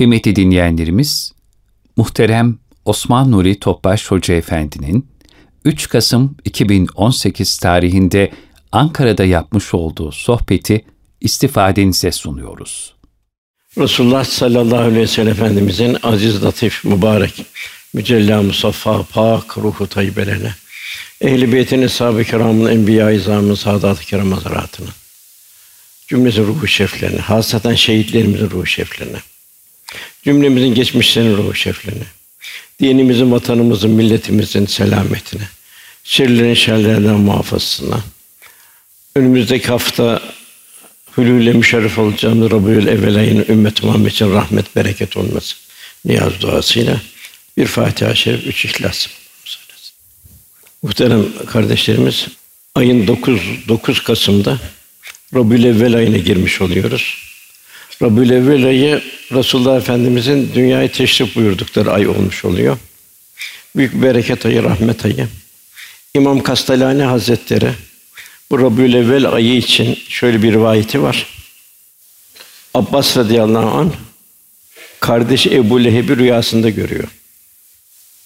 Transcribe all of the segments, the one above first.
Kıymetli dinleyenlerimiz, muhterem Osman Nuri Topbaş Hoca Efendi'nin 3 Kasım 2018 tarihinde Ankara'da yapmış olduğu sohbeti istifadenize sunuyoruz. Resulullah sallallahu aleyhi ve sellem Efendimizin aziz, latif, mübarek, mücella, musaffa, pak, ruhu tayyibelerine, ehl-i beytin, eshab-ı kiramın, enbiya-i izamın, saadat-ı kiram cümlesi ruhu şeflerine, hasaten şehitlerimizin ruhu şeflerine, cümlemizin geçmişlerinin ruhu şeflerine, dinimizin, vatanımızın, milletimizin selametine, şerlerin şerlerinden muhafazasına, önümüzdeki hafta hülüyle müşerref olacağımız Rabiül Evvel ayının ümmet Muhammed için rahmet bereket olması niyaz duasıyla bir Fatiha-i Şerif, üç İhlas. Muhterem kardeşlerimiz, ayın 9 9 Kasım'da Rabiül Evvel ayına girmiş oluyoruz. Rabiül Evvel ayı Resulullah Efendimizin dünyaya teşrif buyurdukları ay olmuş oluyor. Büyük bereket ayı, rahmet ayı. İmam Kastalani Hazretleri bu Rabiül Evvel ayı için şöyle bir rivayeti var. Abbas radıyallahu an kardeşi Ebu Leheb'i rüyasında görüyor.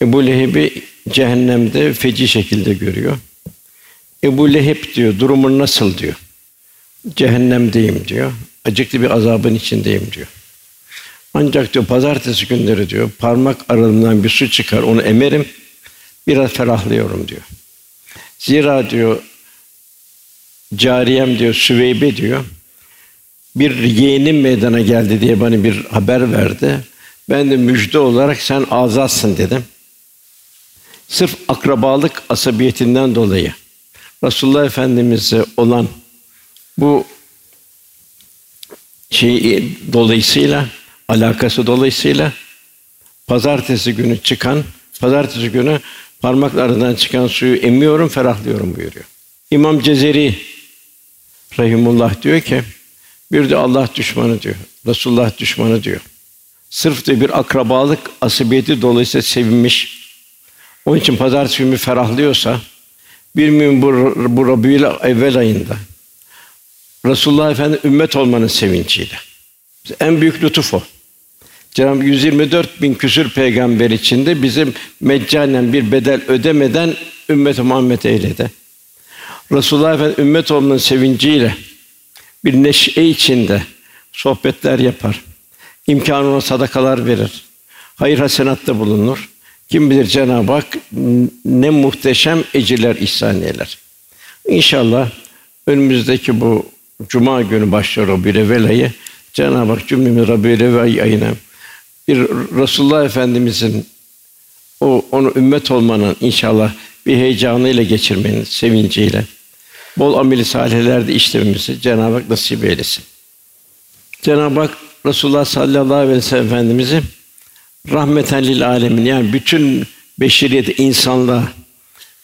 Ebu Leheb'i cehennemde feci şekilde görüyor. Ebu Leheb diyor, durumun nasıl diyor. Cehennemdeyim diyor. Acıklı bir azabın içindeyim diyor. Ancak diyor pazartesi günleri diyor parmak aralığından bir su çıkar onu emerim biraz ferahlıyorum diyor. Zira diyor cariyem diyor Süveybe diyor bir yeğenim meydana geldi diye bana bir haber verdi. Ben de müjde olarak sen azatsın dedim. Sırf akrabalık asabiyetinden dolayı Resulullah Efendimiz'e olan bu şey dolayısıyla alakası dolayısıyla pazartesi günü çıkan pazartesi günü parmaklarından çıkan suyu emiyorum, ferahlıyorum buyuruyor. İmam Cezeri rahimullah diyor ki bir de Allah düşmanı diyor. Resulullah düşmanı diyor. Sırf de bir akrabalık asibiyeti dolayısıyla sevinmiş. Onun için pazartesi günü ferahlıyorsa bir mümin bu, bu Rabiül evvel ayında Resulullah Efendi ümmet olmanın sevinciyle. En büyük lütuf o. Cenab-ı 124 bin küsür peygamber içinde bizim meccanen bir bedel ödemeden ümmet Muhammed eyledi. Resulullah Efendi ümmet olmanın sevinciyle bir neşe içinde sohbetler yapar. İmkanı ona sadakalar verir. Hayır hasenatta bulunur. Kim bilir Cenab-ı Hak ne muhteşem ecirler ihsan eder. İnşallah önümüzdeki bu cuma günü başlıyor o bir evvel Cenab-ı Hak cümlemiz Rabiül Evvel ayına bir Resulullah Efendimizin o onu ümmet olmanın inşallah bir heyecanıyla geçirmenin sevinciyle bol ameli salihlerde işlememizi Cenab-ı Hak nasip eylesin. Cenab-ı Hak Resulullah sallallahu aleyhi ve sellem Efendimizi rahmeten lil alemin yani bütün beşeriyet insanlığa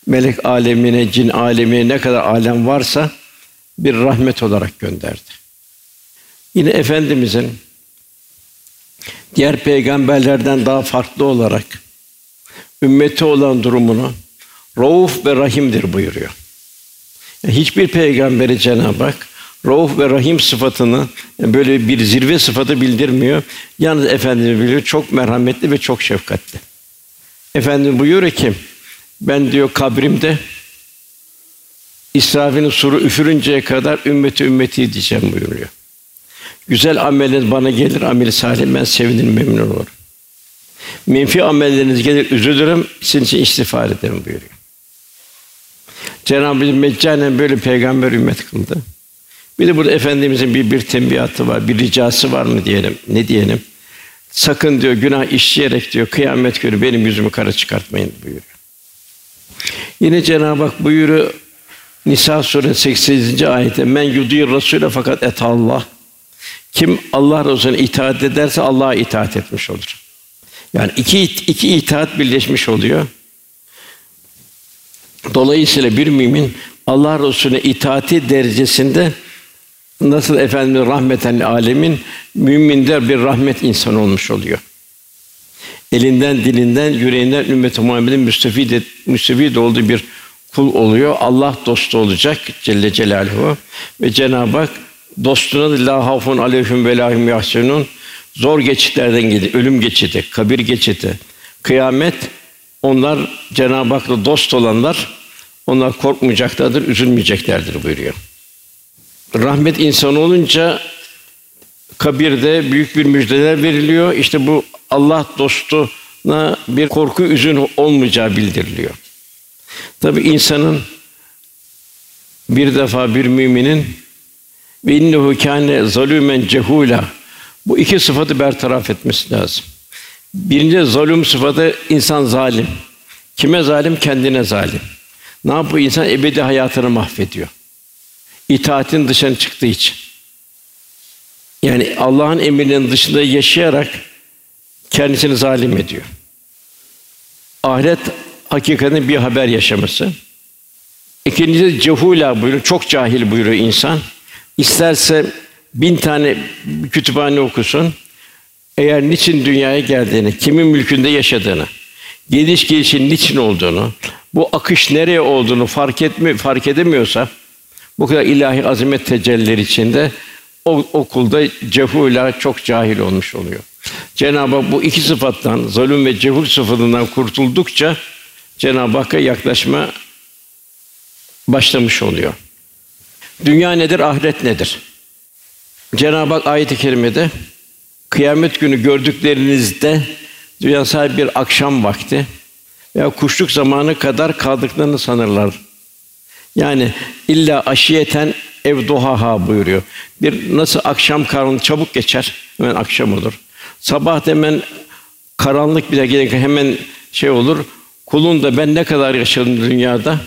melek alemine, cin alemine ne kadar alem varsa bir rahmet olarak gönderdi. Yine efendimizin diğer peygamberlerden daha farklı olarak ümmeti olan durumunu Rauf ve Rahim'dir buyuruyor. Yani hiçbir peygamberi Cenab-ı Hak Rauf ve Rahim sıfatını yani böyle bir zirve sıfatı bildirmiyor. Yalnız Efendimiz biliyor çok merhametli ve çok şefkatli. Efendim buyuruyor ki ben diyor kabrimde İsrafil'in suru üfürünceye kadar ümmeti ümmeti diyeceğim buyuruyor. Güzel ameliniz bana gelir, amel salih ben sevinirim, memnun olurum. Menfi amelleriniz gelir, üzülürüm, sizin için istiğfar ederim buyuruyor. Cenab-ı Hak meccanen böyle peygamber ümmet kıldı. Bir de burada efendimizin bir bir tembihatı var, bir ricası var mı diyelim, ne diyelim? Sakın diyor günah işleyerek diyor kıyamet günü benim yüzümü kara çıkartmayın buyuruyor. Yine Cenab-ı Hak buyuruyor Nisa suresi 88. ayette men yudir rasule fakat et Allah. Kim Allah Resulüne itaat ederse Allah'a itaat etmiş olur. Yani iki iki itaat birleşmiş oluyor. Dolayısıyla bir mümin Allah Resulüne itaati derecesinde nasıl efendim rahmeten alemin müminler bir rahmet insan olmuş oluyor. Elinden, dilinden, yüreğinden ümmet-i Muhammed'in müstefid müstefid olduğu bir kul oluyor. Allah dostu olacak Celle Celaluhu ve Cenab-ı Hak dostuna la hafun aleyhim ve lahum yahsunun Zor geçitlerden gelir, ölüm geçidi, kabir geçidi, kıyamet. Onlar Cenab-ı Hak'la dost olanlar, onlar korkmayacaklardır, üzülmeyeceklerdir buyuruyor. Rahmet insanı olunca kabirde büyük bir müjdeler veriliyor. İşte bu Allah dostuna bir korku üzün olmayacağı bildiriliyor. Tabi insanın bir defa bir müminin ve innehu kâne zalûmen cehûlâ bu iki sıfatı bertaraf etmesi lazım. Birinci zulüm sıfatı insan zalim. Kime zalim? Kendine zalim. Ne yapıyor? İnsan ebedi hayatını mahvediyor. İtaatin dışına çıktığı için. Yani Allah'ın emrinin dışında yaşayarak kendisini zalim ediyor. Ahiret hakikaten bir haber yaşaması. İkincisi cehula buyuruyor. Çok cahil buyuruyor insan. İsterse bin tane kütüphane okusun. Eğer niçin dünyaya geldiğini, kimin mülkünde yaşadığını, geliş gelişin niçin olduğunu, bu akış nereye olduğunu fark etmi fark edemiyorsa bu kadar ilahi azamet tecellileri içinde o okulda cehula çok cahil olmuş oluyor. Cenab-ı Hak bu iki sıfattan, zulüm ve cehul sıfatından kurtuldukça Cenab-ı Hakk'a yaklaşma başlamış oluyor. Dünya nedir, ahiret nedir? Cenab-ı Hak ayet-i kerimede kıyamet günü gördüklerinizde dünya sahibi bir akşam vakti veya kuşluk zamanı kadar kaldıklarını sanırlar. Yani illa aşiyeten ev duhaha buyuruyor. Bir nasıl akşam karanlık çabuk geçer, hemen akşam olur. Sabah hemen karanlık bir de hemen şey olur. Kulun da ben ne kadar yaşadım dünyada?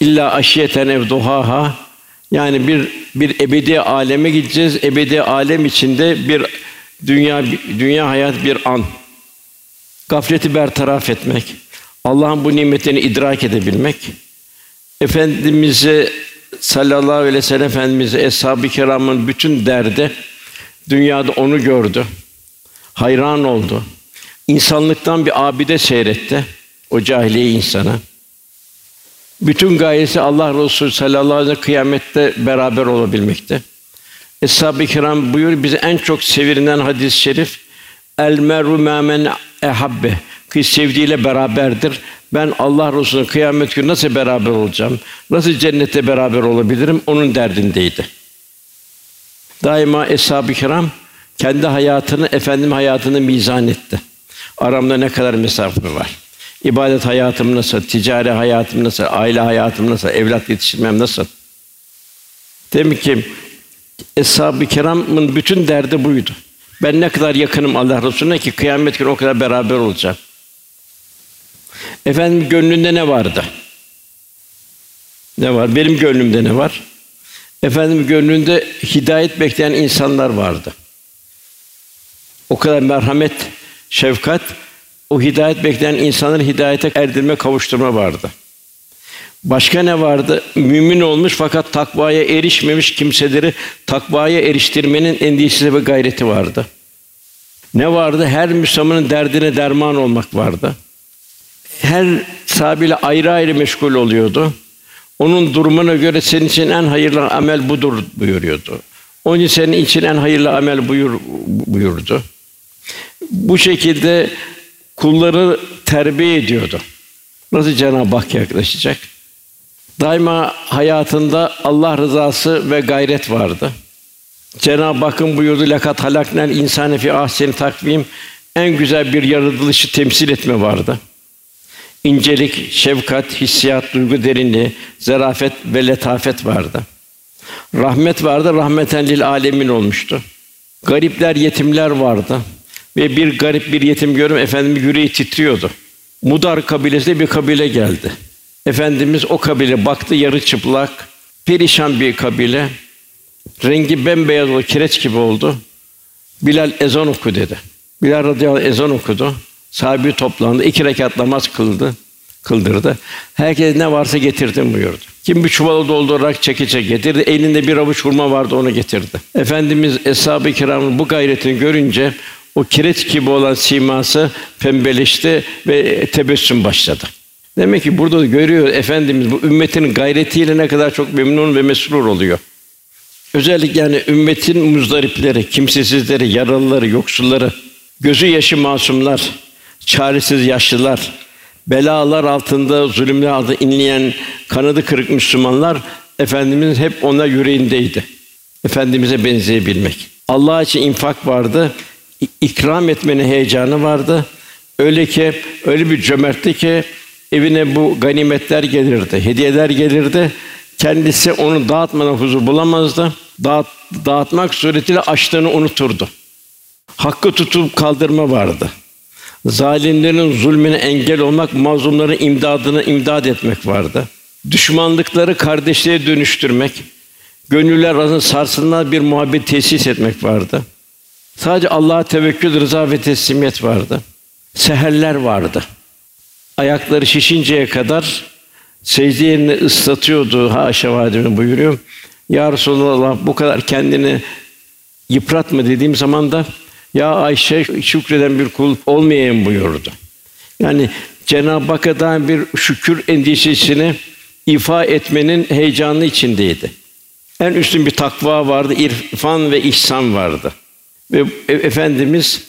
İlla aşiyeten ev duhaha yani bir bir ebedi aleme gideceğiz. Ebedi alem içinde bir dünya dünya hayat bir an. Gafleti bertaraf etmek. Allah'ın bu nimetini idrak edebilmek. Efendimize sallallahu aleyhi ve sellem Efendimize eshab-ı kiramın bütün derdi dünyada onu gördü. Hayran oldu. İnsanlıktan bir abide seyretti o cahiliye insana. Bütün gayesi Allah Resulü sallallahu aleyhi ve sellem kıyamette beraber olabilmekte. Eshab-ı kiram buyur bize en çok sevilen hadis-i şerif El meru men ehabbe ki sevdiğiyle beraberdir. Ben Allah Resulü'nün kıyamet günü nasıl beraber olacağım? Nasıl cennette beraber olabilirim? Onun derdindeydi. Daima eshab-ı kiram kendi hayatını efendim hayatını mizan etti. Aramda ne kadar mesafe var? İbadet hayatım nasıl? Ticari hayatım nasıl? Aile hayatım nasıl? Evlat yetiştirmem nasıl? Demek ki Eshab-ı Kiram'ın bütün derdi buydu. Ben ne kadar yakınım Allah Resulüne ki kıyamet günü o kadar beraber olacağım. Efendim gönlünde ne vardı? Ne var? Benim gönlümde ne var? Efendim gönlünde hidayet bekleyen insanlar vardı. O kadar merhamet, şefkat, o hidayet bekleyen insanları hidayete erdirme, kavuşturma vardı. Başka ne vardı? Mümin olmuş fakat takvaya erişmemiş kimseleri takvaya eriştirmenin endişesi ve gayreti vardı. Ne vardı? Her Müslümanın derdine derman olmak vardı. Her sahabeyle ayrı ayrı meşgul oluyordu. Onun durumuna göre senin için en hayırlı amel budur buyuruyordu. Onun için senin için en hayırlı amel buyur buyurdu. Bu şekilde kulları terbiye ediyordu. Nasıl Cenab-ı Hak yaklaşacak? Daima hayatında Allah rızası ve gayret vardı. Cenab-ı Hakk'ın buyurduğu lakat halaknel insane fi ahseni takvim en güzel bir yaratılışı temsil etme vardı. İncelik, şefkat, hissiyat, duygu derinliği, zarafet ve letafet vardı. Rahmet vardı, rahmeten lil alemin olmuştu. Garipler, yetimler vardı. Ve bir garip bir yetim görüm efendim yüreği titriyordu. Mudar kabilesinde bir kabile geldi. Efendimiz o kabile baktı yarı çıplak, perişan bir kabile. Rengi bembeyaz oldu, kireç gibi oldu. Bilal ezan oku dedi. Bilal radıyallahu ezan okudu. Sahabi toplandı. iki rekat namaz kıldı. Kıldırdı. Herkes ne varsa getirdim buyurdu. Kim bir çuvalı doldurarak çekiçe getirdi. Elinde bir avuç hurma vardı onu getirdi. Efendimiz eshab-ı kiramın bu gayretini görünce o kireç gibi olan siması pembeleşti ve tebessüm başladı. Demek ki burada görüyor efendimiz bu ümmetin gayretiyle ne kadar çok memnun ve mesrur oluyor. Özellikle yani ümmetin muzdaripleri, kimsesizleri, yaralıları, yoksulları, gözü yaşı masumlar, çaresiz yaşlılar, belalar altında, zulümler altında inleyen kanadı kırık Müslümanlar Efendimiz hep ona yüreğindeydi. Efendimize benzeyebilmek. Allah için infak vardı, ikram etmenin heyecanı vardı. Öyle ki öyle bir cömertti ki evine bu ganimetler gelirdi, hediyeler gelirdi. Kendisi onu dağıtmadan huzur bulamazdı. Dağıt, dağıtmak suretiyle açlığını unuturdu. Hakkı tutup kaldırma vardı. Zalimlerin zulmüne engel olmak, mazlumların imdadını imdad etmek vardı. Düşmanlıkları kardeşliğe dönüştürmek, gönüller arasında sarsılmaz bir muhabbet tesis etmek vardı. Sadece Allah'a tevekkül, rıza ve teslimiyet vardı. Seherler vardı. Ayakları şişinceye kadar secde yerini ıslatıyordu. Haşa vadimi buyuruyor. Ya Resulallah bu kadar kendini yıpratma dediğim zaman da ya Ayşe şükreden bir kul olmayayım buyurdu. Yani Cenab-ı Hak'a bir şükür endişesini ifa etmenin heyecanı içindeydi. En üstün bir takva vardı, irfan ve ihsan vardı. Ve e, efendimiz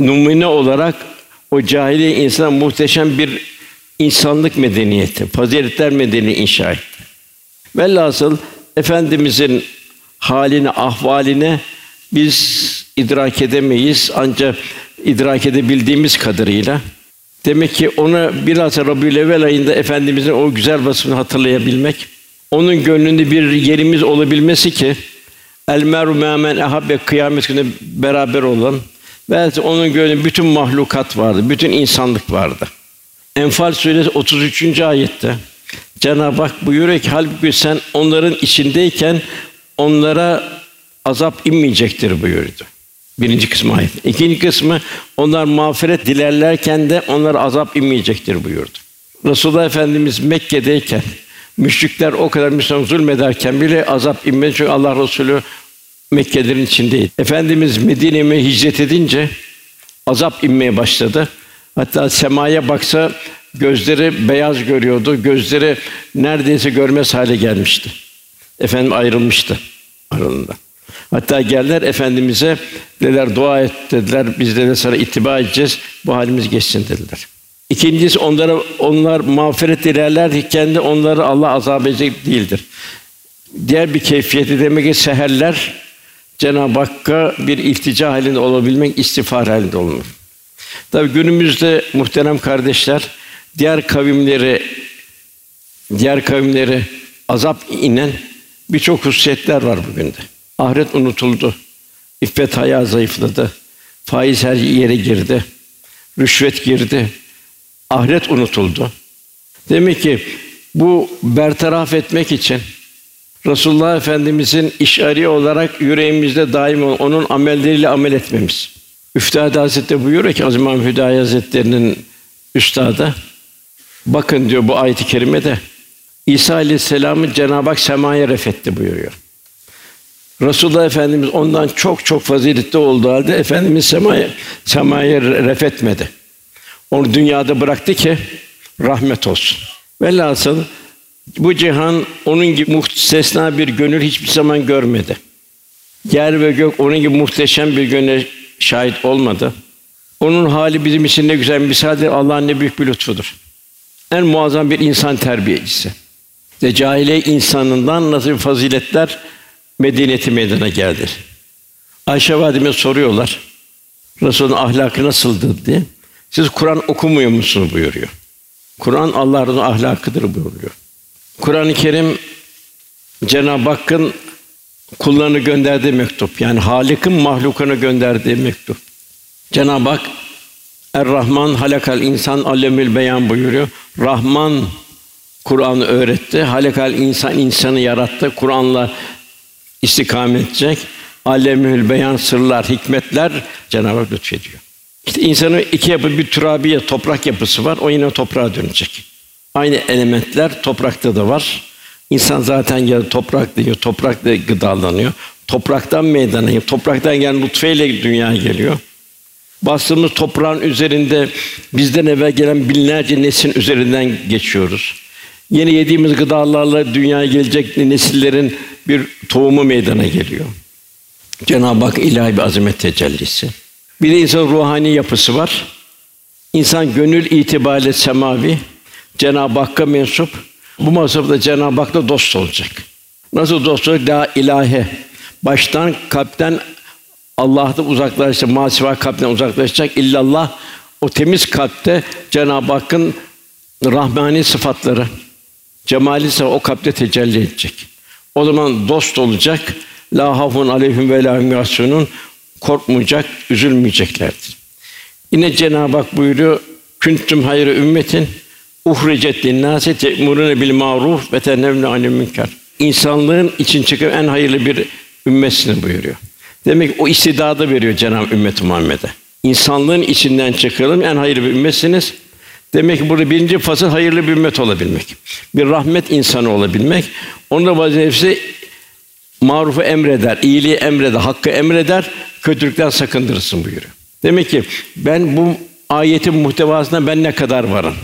numune olarak o cahiliye insan muhteşem bir insanlık medeniyeti, faziletler medeni inşa etti. Velhasıl efendimizin haline, ahvaline biz idrak edemeyiz ancak idrak edebildiğimiz kadarıyla. Demek ki ona biraz Rabiül ayında efendimizin o güzel vasfını hatırlayabilmek, onun gönlünde bir yerimiz olabilmesi ki el meru me'men ehabbe kıyamet günü beraber olan ve onun gönlünde bütün mahlukat vardı, bütün insanlık vardı. Enfal suresi 33. ayette Cenab-ı Hak buyuruyor ki halbuki sen onların içindeyken onlara azap inmeyecektir buyurdu. Birinci kısmı ayet. İkinci kısmı onlar mağfiret dilerlerken de onlara azap inmeyecektir buyurdu. Resulullah Efendimiz Mekke'deyken müşrikler o kadar Müslüman zulmederken bile azap inmedi çünkü Allah Resulü Mekke'lerin içindeydi. Efendimiz Medine'ye hicret edince azap inmeye başladı. Hatta semaya baksa gözleri beyaz görüyordu. Gözleri neredeyse görmez hale gelmişti. Efendim ayrılmıştı aranında. Hatta geldiler efendimize dediler dua et dediler. Biz de sana ittiba edeceğiz. Bu halimiz geçsin dediler. İkincisi onlara onlar mağfiret dilerlerken de onları Allah azap edecek değildir. Diğer bir keyfiyeti demek ki seherler Cenab-ı Hakk'a bir iltica halinde olabilmek, istiğfar halinde olmak. Tabi günümüzde muhterem kardeşler diğer kavimleri diğer kavimleri azap inen birçok hususiyetler var bugün de. Ahiret unutuldu. İffet haya zayıfladı. Faiz her yere girdi. Rüşvet girdi. Ahiret unutuldu. Demek ki bu bertaraf etmek için Resulullah Efendimizin işari olarak yüreğimizde daim onun amelleriyle amel etmemiz. Üftade Hazretleri buyuruyor ki Aziz İmam Hüdayi Hazretleri'nin üstadı bakın diyor bu ayet-i kerimede İsa Aleyhisselam'ı Cenab-ı Hak semaya refetti buyuruyor. Resulullah Efendimiz ondan çok çok faziletli olduğu halde Efendimiz semaya semaya refetmedi. Onu dünyada bıraktı ki rahmet olsun. Velhasıl bu cihan onun gibi muhtesna bir gönül hiçbir zaman görmedi. Yer ve gök onun gibi muhteşem bir gönüle şahit olmadı. Onun hali bizim için ne güzel misaldir. Allah'ın ne büyük bir lütfudur. En muazzam bir insan terbiyecisi. Ve cahile insanından nasıl bir faziletler medeniyeti meydana geldi. Ayşe valideme soruyorlar. Resulün ahlakı nasıldı diye. Siz Kur'an okumuyor musunuz buyuruyor. Kur'an Allah'ın ahlakıdır buyuruyor. Kur'an-ı Kerim Cenab-ı Hakk'ın kullarını gönderdiği mektup. Yani Halik'in mahlukunu gönderdiği mektup. Cenab-ı Hak Er-Rahman halakal insan allemül beyan buyuruyor. Rahman Kur'an'ı öğretti. Halakal insan insanı yarattı. Kur'an'la istikamet edecek. Alemül beyan sırlar, hikmetler Cenab-ı Hak lütfediyor. İşte insanın iki yapı bir türabiye toprak yapısı var. O yine toprağa dönecek. Aynı elementler toprakta da var. İnsan zaten ya toprak diyor, toprakla gıdalanıyor. Topraktan meydana geliyor. Topraktan gelen nutfeyle dünyaya geliyor. Bastığımız toprağın üzerinde bizden evvel gelen binlerce neslin üzerinden geçiyoruz. Yeni yediğimiz gıdalarla dünyaya gelecek nesillerin bir tohumu meydana geliyor. Cenab-ı Hak ilahi bir azamet tecellisi. Bir de insan ruhani yapısı var. İnsan gönül itibariyle semavi, Cenab-ı Hakk'a mensup. Bu mazhabda Cenab-ı Hak'la dost olacak. Nasıl dost olacak? La ilahe. Baştan, kalpten Allah'tan uzaklaşacak, masiva kalpten uzaklaşacak. İllallah o temiz kalpte Cenab-ı Hakk'ın rahmani sıfatları, cemali ise o kalpte tecelli edecek. O zaman dost olacak. La hafun aleyhim ve la hum korkmayacak, üzülmeyeceklerdir. Yine Cenab-ı Hak buyuruyor: "Küntüm hayra ümmetin uhricet linnâse te'murûne bil maruf ve tenhevne anil münker." İnsanlığın için çıkan en hayırlı bir ümmetsini buyuruyor. Demek ki o istidadı veriyor Cenab-ı Ümmet Muhammed'e. İnsanlığın içinden çıkalım en hayırlı bir ümmetsiniz. Demek ki burada birinci fasıl hayırlı bir ümmet olabilmek. Bir rahmet insanı olabilmek. Onun da vazifesi marufu emreder, iyiliği emreder, hakkı emreder, kötülükten sakındırırsın buyuruyor. Demek ki ben bu ayetin muhtevasında ben ne kadar varım?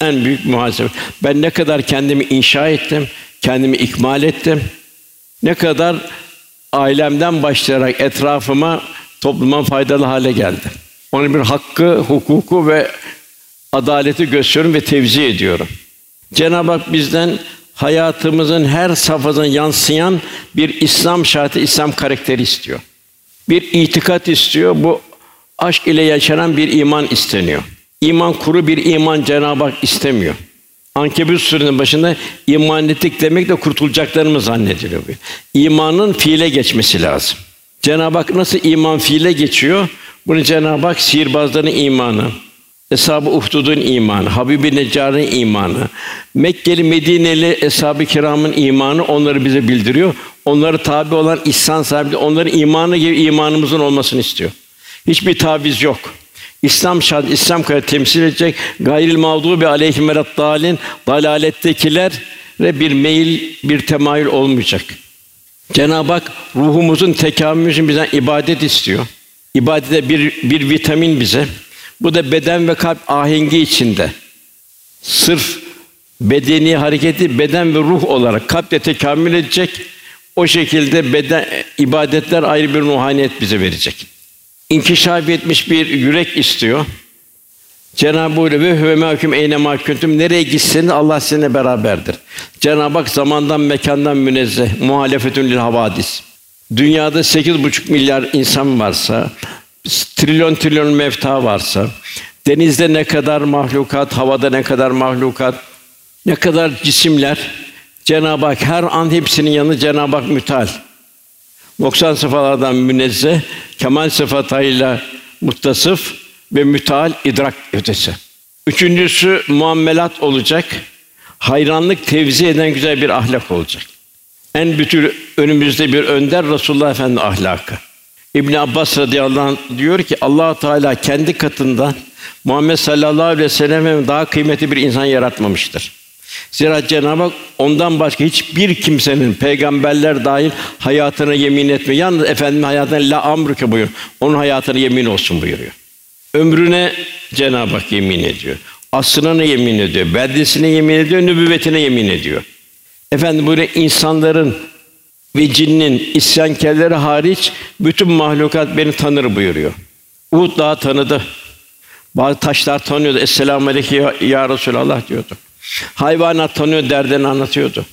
En büyük muhasebe. Ben ne kadar kendimi inşa ettim, kendimi ikmal ettim. Ne kadar ailemden başlayarak etrafıma, topluma faydalı hale geldi. Onun bir hakkı, hukuku ve adaleti gösteriyorum ve tevzi ediyorum. Cenab-ı Hak bizden hayatımızın her safhasına yansıyan bir İslam şartı, İslam karakteri istiyor. Bir itikat istiyor. Bu aşk ile yaşanan bir iman isteniyor. İman kuru bir iman Cenab-ı Hak istemiyor. Ankebut suresinin başında iman ettik demek de kurtulacaklarımız zannediliyor. İmanın fiile geçmesi lazım. Cenab-ı Hak nasıl iman fiile geçiyor? Bunu Cenab-ı Hak sihirbazların imanı, Eshab-ı Uhdud'un imanı, Habib-i Neccar'ın imanı, Mekkeli Medineli eshab-ı kiramın imanı onları bize bildiriyor. Onları tabi olan ihsan sahibi, onların imanı gibi imanımızın olmasını istiyor. Hiçbir taviz yok. İslam şart, İslam kadar temsil edecek gayril mağdubi aleyhim ve dalin dalalettekiler ve bir meyil, bir temayül olmayacak. Cenab-ı Hak ruhumuzun tekamülü için bizden ibadet istiyor. İbadete bir bir vitamin bize. Bu da beden ve kalp ahengi içinde. Sırf bedeni hareketi beden ve ruh olarak kalple tekamül edecek. O şekilde beden ibadetler ayrı bir ruhaniyet bize verecek. İnkişaf etmiş bir yürek istiyor. Cenab-ı Hak ve ve mahkum eyne mahkuntum nereye gitseniz Allah sizinle beraberdir. Cenab-ı Hak zamandan mekandan münezzeh, muhalefetün lil havadis. Dünyada sekiz buçuk milyar insan varsa, trilyon trilyon mefta varsa, denizde ne kadar mahlukat, havada ne kadar mahlukat, ne kadar cisimler, Cenab-ı Hak her an hepsinin yanı Cenab-ı Hak mütal. 90 sıfatlardan münezzeh, kemal sıfatıyla muttasıf ve mütal idrak ötesi. Üçüncüsü muamelat olacak. Hayranlık tevzi eden güzel bir ahlak olacak. En bütün önümüzde bir önder Resulullah Efendi ahlakı. İbn Abbas radıyallahu anh diyor ki Allah Teala kendi katında Muhammed sallallahu aleyhi ve sellem daha kıymetli bir insan yaratmamıştır. Zira Cenab-ı Hak ondan başka hiçbir kimsenin peygamberler dahil hayatına yemin etmiyor. Yalnız efendim hayatına la amruke buyur. Onun hayatına yemin olsun buyuruyor. Ömrüne Cenab-ı Hak yemin ediyor. Asrına yemin ediyor. Beldesine yemin ediyor, nübüvvetine yemin ediyor. Efendim böyle insanların ve cinnin isyankerleri hariç bütün mahlukat beni tanır buyuruyor. Uhud Dağı tanıdı. Bazı taşlar tanıyordu. Esselamu aleyke ya, ya Resulallah diyordu. Hayvanat tanıyor, derdini anlatıyordu.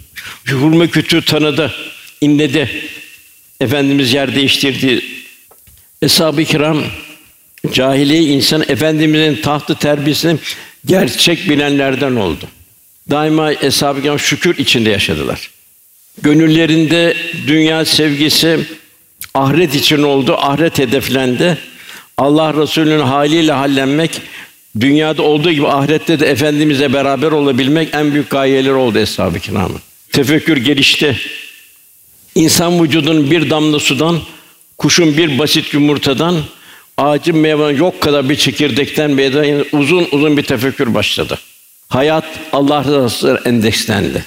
Hurma kütüğü tanıdı, inledi. Efendimiz yer değiştirdi. Eshab-ı kiram cahiliye insan efendimizin tahtı terbiyesini gerçek bilenlerden oldu. Daima eshab-ı kiram şükür içinde yaşadılar. Gönüllerinde dünya sevgisi ahiret için oldu, ahiret hedeflendi. Allah Resulü'nün haliyle hallenmek, dünyada olduğu gibi ahirette de efendimizle beraber olabilmek en büyük gayeleri oldu eshab-ı kiramın. Tefekkür gelişti. İnsan vücudunun bir damla sudan, kuşun bir basit yumurtadan, ağacın meyvanın yok kadar bir çekirdekten meydana uzun uzun bir tefekkür başladı. Hayat Allah rızası endekslendi.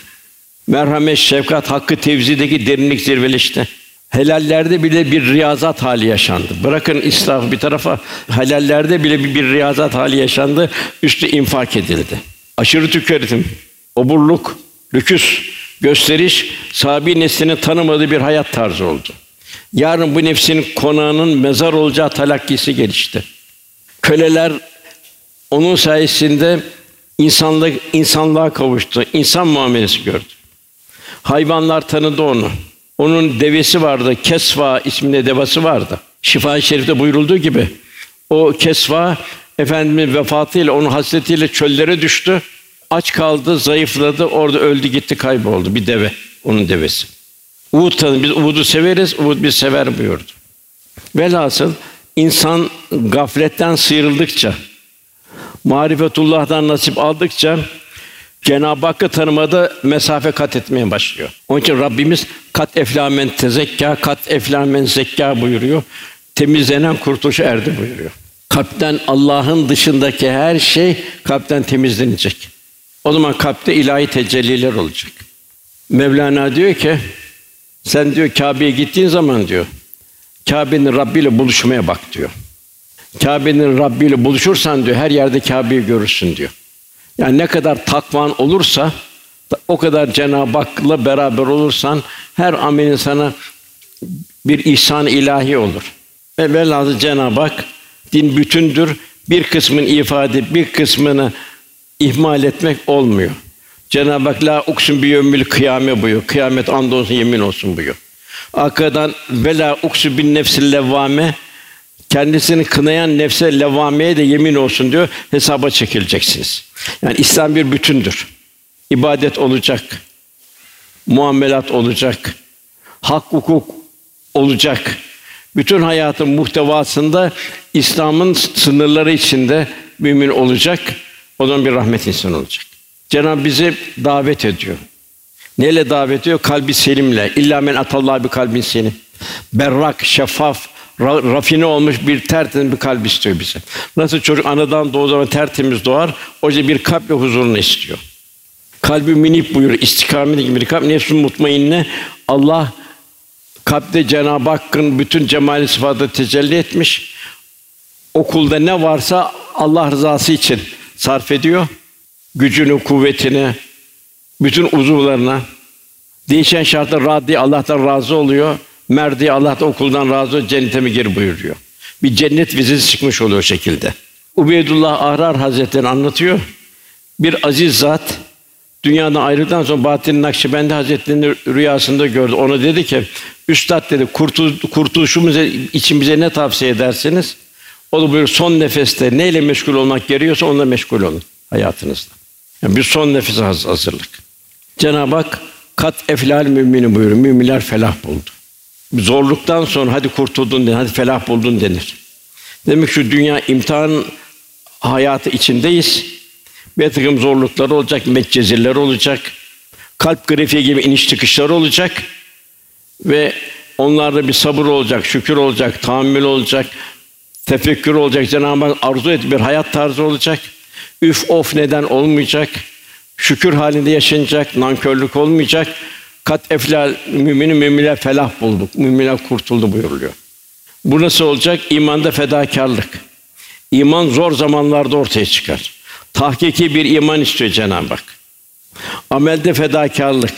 Merhamet, şefkat, hakkı tevzideki derinlik zirveleşti. Helallerde bile bir riyazat hali yaşandı. Bırakın israf bir tarafa, helallerde bile bir, bir riyazat hali yaşandı. Üstü infak edildi. Aşırı tüketim, oburluk, lüküs Gösteriş sahabi neslinin tanımadığı bir hayat tarzı oldu. Yarın bu nefsinin konağının mezar olacağı talakkisi gelişti. Köleler onun sayesinde insanlık insanlığa kavuştu. İnsan muamelesi gördü. Hayvanlar tanıdı onu. Onun devesi vardı. Kesva isminde devası vardı. Şifa-i Şerif'te buyurulduğu gibi o Kesva Efendimiz vefatıyla onun hasretiyle çöllere düştü. Aç kaldı, zayıfladı, orada öldü gitti, kayboldu bir deve, onun devesi. Uğud tanı, biz Uğud'u severiz, Uğud biz sever buyurdu. Velhasıl insan gafletten sıyrıldıkça, marifetullah'tan nasip aldıkça Cenab-ı Hakk'ı tanımada mesafe kat etmeye başlıyor. Onun için Rabbimiz kat eflamen tezekka, kat eflamen zekka buyuruyor. Temizlenen kurtuluşa erdi buyuruyor. Kalpten Allah'ın dışındaki her şey kalpten temizlenecek. O zaman kalpte ilahi tecelliler olacak. Mevlana diyor ki sen diyor Kâbe'ye gittiğin zaman diyor Kâbe'nin Rabbi ile buluşmaya bak diyor. Kâbe'nin Rabbi ile buluşursan diyor her yerde Kâbe'yi görürsün diyor. Yani ne kadar takvan olursa o kadar Cenab-ı Hak'la beraber olursan her amelin sana bir ihsan ilahi olur. Ve velhâsıl Cenab-ı Hak din bütündür. Bir kısmın ifade, bir kısmını ihmal etmek olmuyor. Cenab-ı Hak la uksun bi yevmil kıyame buyuruyor. Kıyamet andolsun yemin olsun buyuruyor. Arkadan vela uksu bin nefsil levvame kendisini kınayan nefse levvameye de yemin olsun diyor. Hesaba çekileceksiniz. Yani İslam bir bütündür. İbadet olacak. Muamelat olacak. Hak hukuk olacak. Bütün hayatın muhtevasında İslam'ın sınırları içinde mümin olacak. O zaman bir rahmet insan olacak. Cenab bizi davet ediyor. Neyle davet ediyor? Kalbi selimle. İlla men atallah bir kalbin selim. Berrak, şeffaf, ra- rafine olmuş bir tertemiz bir kalp istiyor bize. Nasıl çocuk anadan doğduğu zaman tertemiz doğar, yüzden bir kalp ve huzurunu istiyor. Kalbi minip buyur, istikamet gibi bir kalp, nefsün mutmainne. Allah kalpte Cenab-ı Hakk'ın bütün cemali sıfatı tecelli etmiş. Okulda ne varsa Allah rızası için sarf ediyor. Gücünü, kuvvetini, bütün uzuvlarına değişen şartlar raddi Allah'tan razı oluyor. Merdi Allah da okuldan razı oluyor, cennete mi gir buyuruyor. Bir cennet vizesi çıkmış oluyor o şekilde. Ubeydullah Ahrar Hazretleri anlatıyor. Bir aziz zat dünyadan ayrıldıktan sonra Bahattin Nakşibendi Hazretleri'ni rüyasında gördü. Ona dedi ki, Üstad dedi, kurtul, kurtuluşumuz için bize ne tavsiye edersiniz? O da buyuruyor, son nefeste neyle meşgul olmak gerekiyorsa onunla meşgul olun hayatınızda. Yani bir son nefese haz- hazırlık. Cenab-ı Hak kat eflal mümini buyuruyor. Müminler felah buldu. Zorluktan sonra hadi kurtuldun denir, hadi felah buldun denir. Demek ki şu dünya imtihan hayatı içindeyiz. Bir takım zorluklar olacak, metcezirler olacak. Kalp grafiği gibi iniş çıkışlar olacak. Ve onlarda bir sabır olacak, şükür olacak, tahammül olacak, tefekkür olacak, Cenab-ı Hak arzu et bir hayat tarzı olacak. Üf of neden olmayacak. Şükür halinde yaşanacak, nankörlük olmayacak. Kat eflal müminin müminler felah bulduk. Müminler kurtuldu buyuruluyor. Bu nasıl olacak? İmanda fedakarlık. İman zor zamanlarda ortaya çıkar. Tahkiki bir iman istiyor Cenab-ı Hak. Amelde fedakarlık.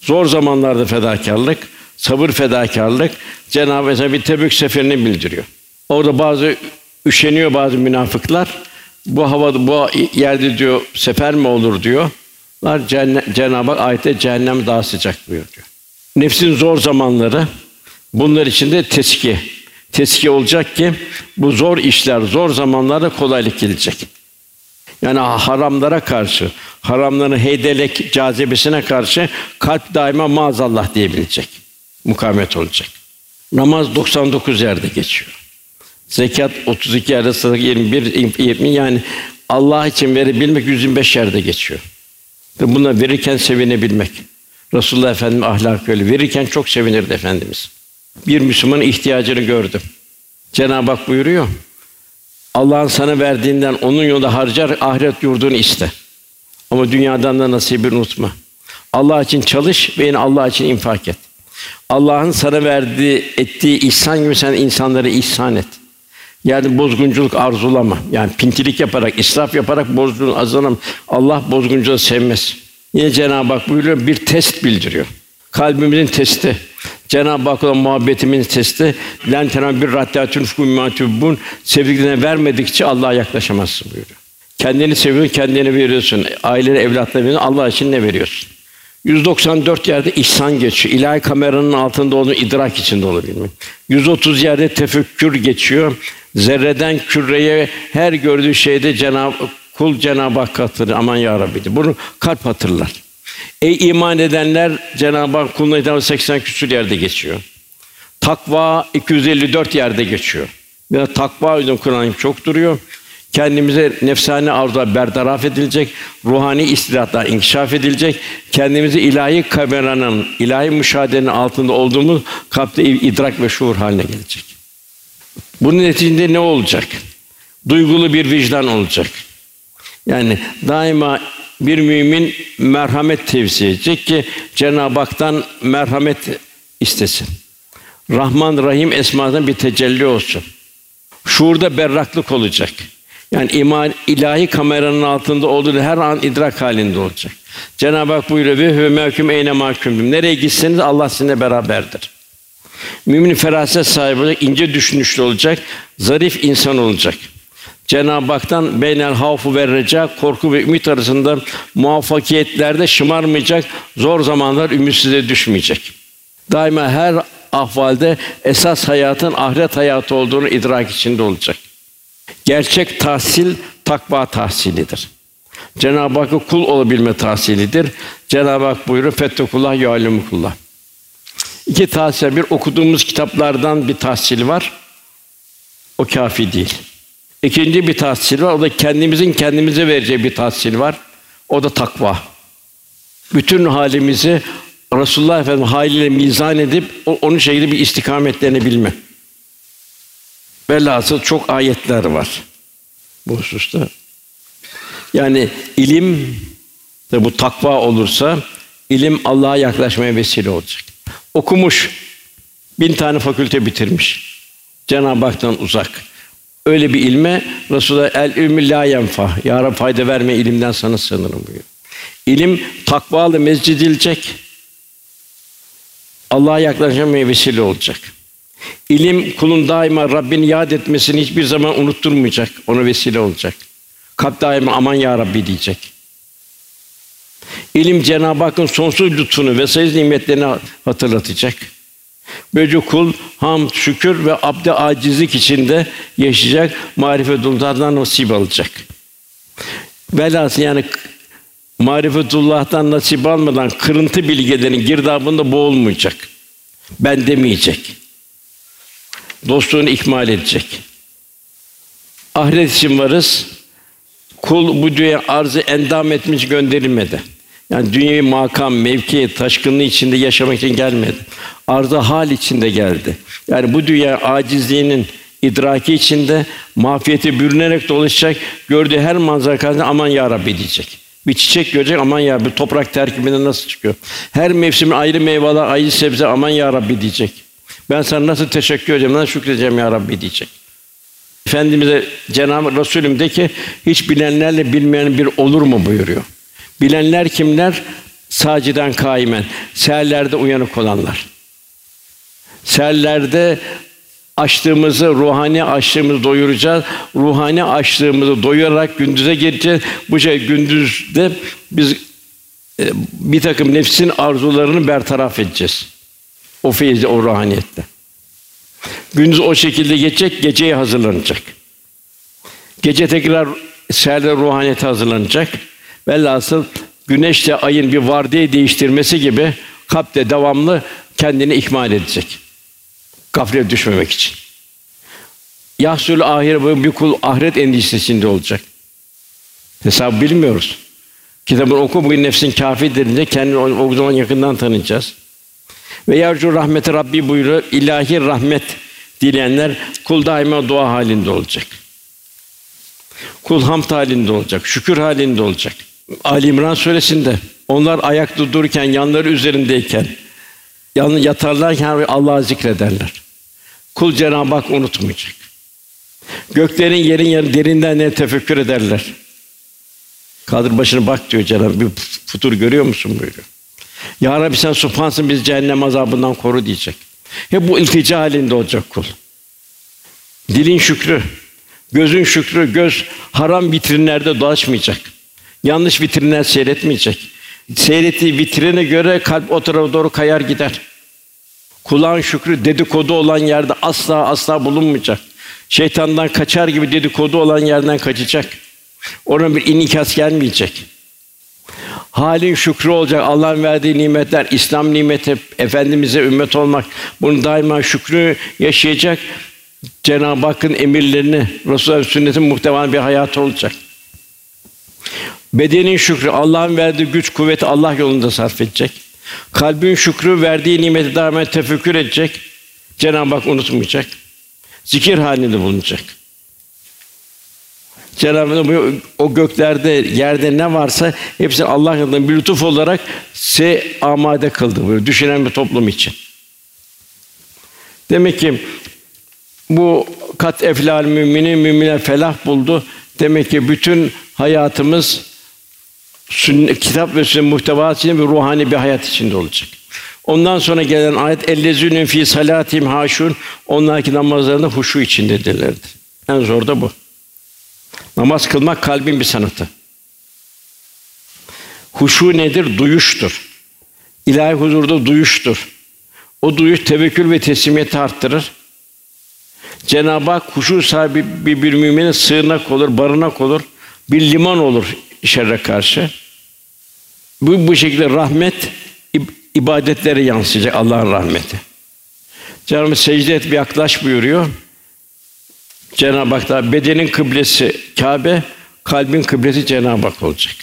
Zor zamanlarda fedakarlık, sabır fedakarlık Cenab-ı Hak bir Tebük seferini bildiriyor. Orada bazı üşeniyor bazı münafıklar. Bu havada bu yerde diyor sefer mi olur diyor. Cennet, Cenab-ı Hak ayette cehennem daha sıcak buyuruyor. Nefsin zor zamanları bunlar içinde teskiye. Teskiye olacak ki bu zor işler, zor zamanlarda kolaylık gelecek. Yani haramlara karşı, haramların heydelek cazibesine karşı kalp daima maazallah diyebilecek. Mukavemet olacak. Namaz 99 yerde geçiyor. Zekat 32 yerde, sadaka 21, 20 yani Allah için verebilmek 125 yerde geçiyor. Buna verirken sevinebilmek. Resulullah Efendimiz ahlak öyle. Verirken çok sevinirdi Efendimiz. Bir Müslümanın ihtiyacını gördüm. Cenab-ı Hak buyuruyor. Allah'ın sana verdiğinden onun yolunda harcar, ahiret yurdunu iste. Ama dünyadan da nasibini unutma. Allah için çalış ve yine Allah için infak et. Allah'ın sana verdiği, ettiği ihsan gibi sen insanlara ihsan et. Yani bozgunculuk arzulama. Yani pintilik yaparak, israf yaparak bozgunculuk azlanam. Allah bozgunculuğu sevmez. Yine Cenab-ı Hak buyuruyor bir test bildiriyor. Kalbimizin testi. Cenab-ı Hak'la muhabbetimin testi. Len tenam bir raddiyatun fukumatubun sevdiklerine vermedikçe Allah'a yaklaşamazsın buyuruyor. Kendini seviyorsun, kendini veriyorsun. Ailene, evlatlarına veriyorsun. Allah için ne veriyorsun? 194 yerde ihsan geçiyor. İlahi kameranın altında olduğunu idrak içinde olabilmek. 130 yerde tefekkür geçiyor. Zerreden küreye her gördüğü şeyde Cenab kul Cenab-ı Hak hatırlar. Aman ya Rabbi. Bunu kalp hatırlar. Ey iman edenler Cenab-ı Hak kuluna hitap 80 küsur yerde geçiyor. Takva 254 yerde geçiyor. Ve takva yüzünden Kur'an çok duruyor. Kendimize nefsani arzular bertaraf edilecek, ruhani istidatlar inkişaf edilecek. Kendimizi ilahi kameranın, ilahi müşahedenin altında olduğumuz kalpte idrak ve şuur haline gelecek. Bunun neticinde ne olacak? Duygulu bir vicdan olacak. Yani daima bir mümin merhamet tevzi edecek ki Cenab-ı Hak'tan merhamet istesin. Rahman Rahim esmasından bir tecelli olsun. Şuurda berraklık olacak. Yani iman ilahi kameranın altında olduğu her an idrak halinde olacak. Cenab-ı Hak buyuruyor ve hü mevküm eyne mahkumdum. Nereye gitseniz Allah sizinle beraberdir. Mümin feraset sahibi olacak, ince düşünüşlü olacak, zarif insan olacak. Cenab-ı Hak'tan beynel havfu ve reca, korku ve ümit arasında muvaffakiyetlerde şımarmayacak, zor zamanlar ümitsizliğe düşmeyecek. Daima her ahvalde esas hayatın ahiret hayatı olduğunu idrak içinde olacak. Gerçek tahsil takva tahsilidir. Cenab-ı Hakk'a kul olabilme tahsilidir. Cenab-ı Hak buyuruyor fettekullah ya'lemukullah. İki tahsil bir okuduğumuz kitaplardan bir tahsil var. O kafi değil. İkinci bir tahsil var. O da kendimizin kendimize vereceği bir tahsil var. O da takva. Bütün halimizi Resulullah Efendimiz haliyle mizan edip onun şekilde bir istikametlerini bilme. Velhasıl çok ayetler var bu hususta. Yani ilim de bu takva olursa ilim Allah'a yaklaşmaya vesile olacak. Okumuş, bin tane fakülte bitirmiş. Cenab-ı Hak'tan uzak. Öyle bir ilme Resulullah el ilmi la yenfa. Ya Rabbi fayda verme ilimden sana sığınırım buyuruyor. İlim takvalı mezcidilecek. Allah'a yaklaşmaya vesile olacak. İlim kulun daima Rabbini yad etmesini hiçbir zaman unutturmayacak, ona vesile olacak. Kalp daima aman ya Rabbi diyecek. İlim Cenab-ı Hakk'ın sonsuz lütfunu ve sayısız nimetlerini hatırlatacak. Böylece kul ham, şükür ve abde acizlik içinde yaşayacak, marifetullah'tan nasip alacak. Velhasıl yani marifetullah'tan nasip almadan kırıntı bilgilerin girdabında boğulmayacak. Ben demeyecek dostluğunu ikmal edecek. Ahiret için varız. Kul bu dünya arzı endam etmiş gönderilmedi. Yani dünyayı makam, mevki, taşkınlığı içinde yaşamak için gelmedi. Arzı hal içinde geldi. Yani bu dünya acizliğinin idraki içinde mafiyeti bürünerek dolaşacak. Gördüğü her manzara karşısında aman ya Rabbi diyecek. Bir çiçek görecek aman ya bir toprak terkibinden nasıl çıkıyor? Her mevsimin ayrı meyveler, ayrı sebze aman ya Rabbi diyecek. Ben sana nasıl teşekkür edeceğim, nasıl şükredeceğim ya Rabbi diyecek. Efendimize Cenab-ı Resulüm de ki hiç bilenlerle bilmeyen bir olur mu buyuruyor. Bilenler kimler? Saciden kaimen, seherlerde uyanık olanlar. Seherlerde açlığımızı, ruhani açlığımızı doyuracağız. Ruhani açlığımızı doyurarak gündüze geleceğiz. Bu şey gündüzde biz e, bir takım nefsin arzularını bertaraf edeceğiz. O feyizle, o ruhaniyette. Gündüz o şekilde geçecek, geceye hazırlanacak. Gece tekrar seherle ruhaniyete hazırlanacak. Velhasıl güneşle ayın bir vardiye değiştirmesi gibi kalpte devamlı kendini ihmal edecek. Gaflete düşmemek için. Yahsul ahire bir kul ahiret endişesinde olacak. Hesabı bilmiyoruz. Kitabını oku bugün nefsin kâfi derince kendini o zaman yakından tanıyacağız. Ve yercu rahmeti Rabbi buyuruyor. İlahi rahmet dileyenler kul daima dua halinde olacak. Kul hamd halinde olacak, şükür halinde olacak. Ali İmran suresinde onlar ayakta dururken, yanları üzerindeyken, yanı yatarlarken Allah'ı zikrederler. Kul Cenab-ı Hak unutmayacak. Göklerin yerin yerin derinden ne tefekkür ederler. Kaldır başını bak diyor Cenab-ı Bir futur görüyor musun buyuruyor. Ya Rabbi sen supansın bizi cehennem azabından koru diyecek. Hep bu iltica halinde olacak kul. Dilin şükrü, gözün şükrü, göz haram vitrinlerde dolaşmayacak. Yanlış vitrinler seyretmeyecek. Seyrettiği vitrine göre kalp o tarafa doğru kayar gider. Kulağın şükrü dedikodu olan yerde asla asla bulunmayacak. Şeytandan kaçar gibi dedikodu olan yerden kaçacak. Ona bir inikas gelmeyecek. Halin şükrü olacak. Allah'ın verdiği nimetler, İslam nimeti, efendimize ümmet olmak. Bunu daima şükrü yaşayacak. Cenab-ı Hakk'ın emirlerini, Resulullah sünnetin muhtevalı bir hayatı olacak. Bedenin şükrü, Allah'ın verdiği güç, kuvveti Allah yolunda sarf edecek. Kalbin şükrü, verdiği nimeti daima tefekkür edecek. Cenab-ı Hak unutmayacak. Zikir halinde bulunacak. Cenab-ı Hak o göklerde, yerde ne varsa hepsini Allah yanında bir lütuf olarak se amade kıldı böyle düşünen bir toplum için. Demek ki bu kat eflal mümini mümine felah buldu. Demek ki bütün hayatımız sünnet, kitap ve sünnet muhtevasıyla bir ruhani bir hayat içinde olacak. Ondan sonra gelen ayet ellezünün fi salatim haşun onlarki namazlarında huşu içindedirlerdi. En zor da bu. Namaz kılmak kalbin bir sanatı. Huşu nedir? Duyuştur. İlahi huzurda duyuştur. O duyuş tevekkül ve teslimiyeti arttırır. Cenab-ı Hak huşu sahibi bir, bir mümine sığınak olur, barınak olur, bir liman olur şerre karşı. Bu bu şekilde rahmet ibadetlere yansıyacak Allah'ın rahmeti. Hak secde et bir yaklaş buyuruyor. Cenab-ı Hak da bedenin kıblesi Kâbe, kalbin kıblesi Cenab-ı Hak olacak.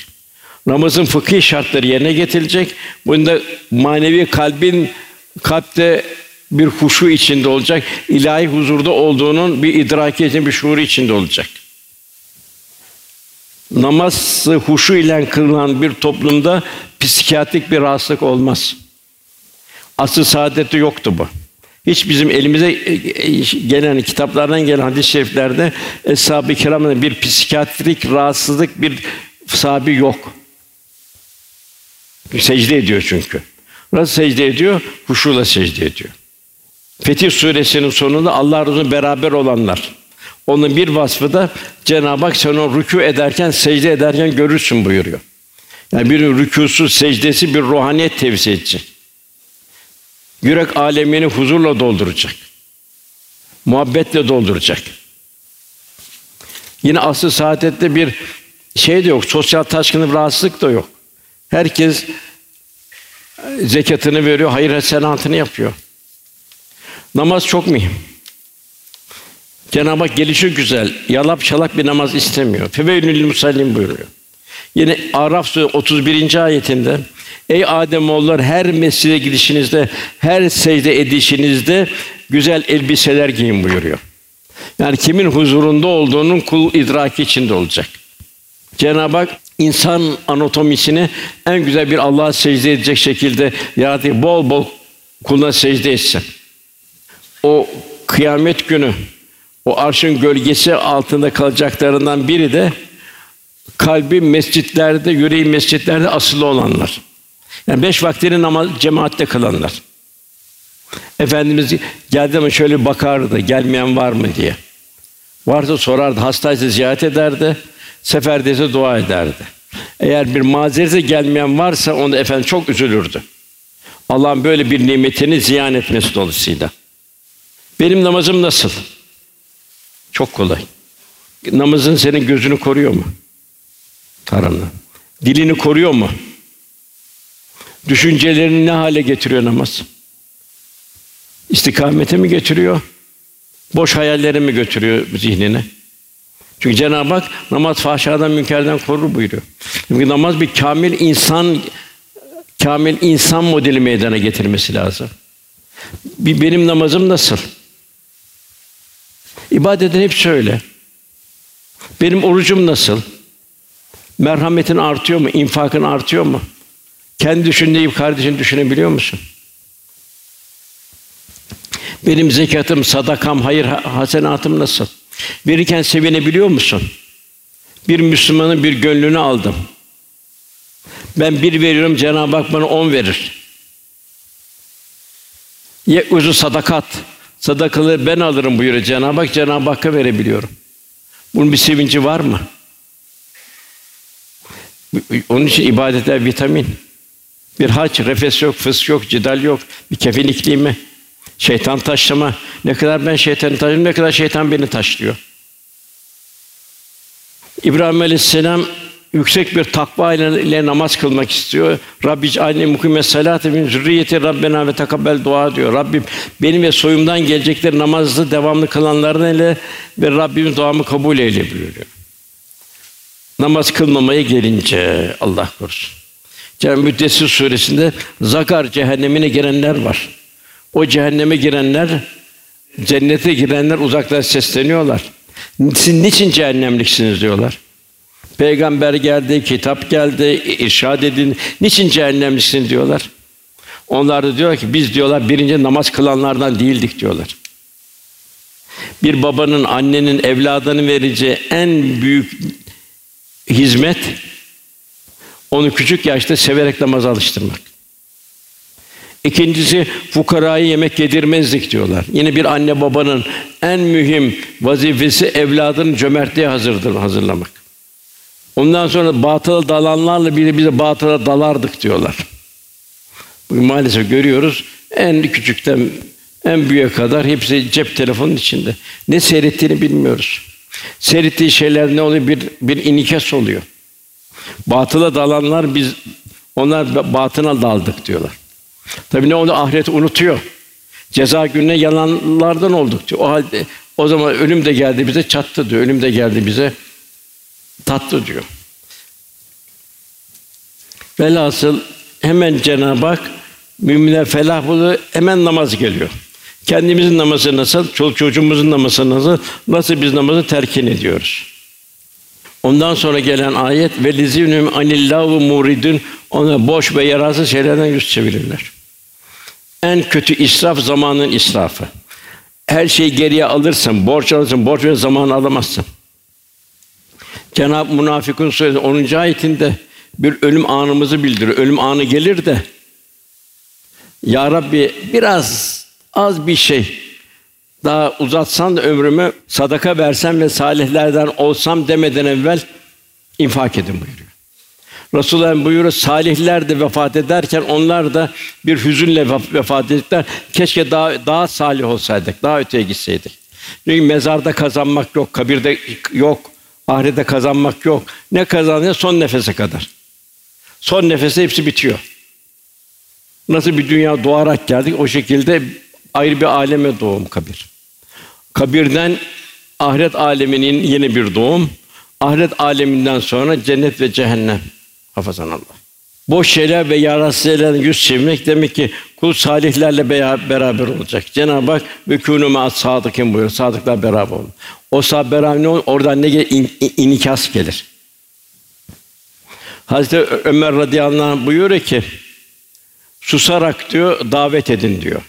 Namazın fıkhi şartları yerine getirilecek. Bunda manevi kalbin kalpte bir huşu içinde olacak. ilahi huzurda olduğunun bir idraki için bir şuuru içinde olacak. Namaz huşu ile kılınan bir toplumda psikiyatrik bir rahatsızlık olmaz. Asıl saadeti yoktu bu. Hiç bizim elimize e, e, gelen kitaplardan gelen hadis-i şeriflerde eshab-ı kiramın bir psikiyatrik rahatsızlık bir sahibi yok. Secde ediyor çünkü. Nasıl secde ediyor? Huşuyla secde ediyor. Fetih suresinin sonunda Allah razı beraber olanlar. Onun bir vasfı da Cenab-ı Hak sen o rükû ederken, secde ederken görürsün buyuruyor. Yani bir rükûsu, secdesi bir ruhaniyet tevzi edecek. Yürek alemini huzurla dolduracak. Muhabbetle dolduracak. Yine asıl saadette bir şey de yok, sosyal taşkınlık, rahatsızlık da yok. Herkes zekatını veriyor, hayır hasenatını yapıyor. Namaz çok mühim. Cenab-ı Hak gelişi güzel, yalap şalak bir namaz istemiyor. Feveylül musallin buyuruyor. Yine Araf Suresi 31. ayetinde Ey Adem oğullar her mescide gidişinizde, her secde edişinizde güzel elbiseler giyin buyuruyor. Yani kimin huzurunda olduğunun kul idraki içinde olacak. Cenab-ı Hak insan anatomisini en güzel bir Allah'a secde edecek şekilde yarattı. Bol bol kuluna secde etsin. O kıyamet günü o arşın gölgesi altında kalacaklarından biri de kalbi mescitlerde, yüreği mescitlerde asılı olanlar. Yani beş vaktini namaz cemaatte kılanlar. Efendimiz geldi ama şöyle bakardı, gelmeyen var mı diye. Varsa sorardı, hastaysa ziyaret ederdi, seferdeyse dua ederdi. Eğer bir mazerete gelmeyen varsa onu efendim çok üzülürdü. Allah'ın böyle bir nimetini ziyan etmesi dolayısıyla. Benim namazım nasıl? Çok kolay. Namazın senin gözünü koruyor mu? Tarana. Dilini koruyor mu? Düşüncelerini ne hale getiriyor namaz? İstikamete mi getiriyor? Boş hayalleri mi götürüyor zihnine? Çünkü Cenab-ı Hak namaz fahşadan münkerden korur buyuruyor. Çünkü namaz bir kamil insan kamil insan modeli meydana getirmesi lazım. Bir benim namazım nasıl? İbadetin hep şöyle. Benim orucum nasıl? Merhametin artıyor mu? İnfakın artıyor mu? Kendi düşündüğü kardeşini düşünebiliyor musun? Benim zekatım, sadakam, hayır hasenatım nasıl? Verirken sevinebiliyor musun? Bir Müslümanın bir gönlünü aldım. Ben bir veriyorum, Cenab-ı Hak bana on verir. Ye uzu sadakat. Sadakalı ben alırım buyuruyor Cenab-ı Hak. Cenab-ı Hakk'a verebiliyorum. Bunun bir sevinci var mı? Onun için ibadetler vitamin. Bir haç, refes yok, fıs yok, cidal yok, bir kefil iklimi, şeytan taşlama. Ne kadar ben şeytanı taşlıyorum, ne kadar şeytan beni taşlıyor. İbrahim Aleyhisselam yüksek bir takva ile, namaz kılmak istiyor. Rabbi anne mukime salat min zürriyeti Rabbena ve takabbel dua diyor. Rabbim benim ve soyumdan gelecekler namazı devamlı kılanların ile ve Rabbim duamı kabul eyle buyuruyor. Namaz kılmamaya gelince Allah korusun. Cenab-ı Müddessir suresinde Zakar cehennemine girenler var. O cehenneme girenler cennete girenler uzaktan sesleniyorlar. Siz niçin cehennemliksiniz diyorlar. Peygamber geldi, kitap geldi, irşad edin. Niçin cehennemlisin diyorlar. Onlar da diyor ki biz diyorlar birinci namaz kılanlardan değildik diyorlar. Bir babanın, annenin evladını vereceği en büyük hizmet onu küçük yaşta severek namaz alıştırmak. İkincisi fukarayı yemek yedirmezdik diyorlar. Yine bir anne babanın en mühim vazifesi evladının cömertliğe hazırdır hazırlamak. Ondan sonra batıla dalanlarla bile bize batıla dalardık diyorlar. Bugün maalesef görüyoruz en küçükten en büyüğe kadar hepsi cep telefonun içinde. Ne seyrettiğini bilmiyoruz. Seyrettiği şeyler ne oluyor? Bir bir inikas oluyor. Batıla dalanlar biz onlar batına daldık diyorlar. Tabii ne oldu? Ahiret unutuyor. Ceza gününe yalanlardan olduk diyor. O halde o zaman ölüm de geldi bize çattı diyor. Ölüm de geldi bize tatlı diyor. Velhasıl hemen Cenab-ı Hak müminler felah buluyor, hemen namaz geliyor. Kendimizin namazı nasıl, çoluk çocuğumuzun namazı nasıl, nasıl biz namazı terkin ediyoruz. Ondan sonra gelen ayet ve lizinum anillahu muridun ona boş ve yararsız şeylerden yüz çevirirler. En kötü israf zamanın israfı. Her şeyi geriye alırsın, borç alırsın, borç ve zaman alamazsın. Cenab-ı Münafıkun suresi 10. ayetinde bir ölüm anımızı bildiriyor. Ölüm anı gelir de Ya Rabbi biraz az bir şey daha uzatsan da ömrümü sadaka versem ve salihlerden olsam demeden evvel infak edin buyuruyor. Resulullah buyuruyor salihler de vefat ederken onlar da bir hüzünle vefat ettiler. Keşke daha daha salih olsaydık, daha öteye gitseydik. Çünkü mezarda kazanmak yok, kabirde yok, ahirette kazanmak yok. Ne kazanıyor? Son nefese kadar. Son nefese hepsi bitiyor. Nasıl bir dünya doğarak geldik, o şekilde ayrı bir aleme doğum kabir. Kabirden ahiret aleminin yeni bir doğum. Ahiret aleminden sonra cennet ve cehennem. Hafazan Allah. Boş şeyler ve yararsız şeylerden yüz çevirmek demek ki kul salihlerle beraber olacak. Cenab-ı Hak ve kûnû mâ sadıkîn buyuruyor. Sadıklar beraber olun. O sahabe beraber ne olur? Oradan ne gelir? İn, inikas gelir. Hazreti Ömer radıyallahu anh buyuruyor ki susarak diyor davet edin diyor.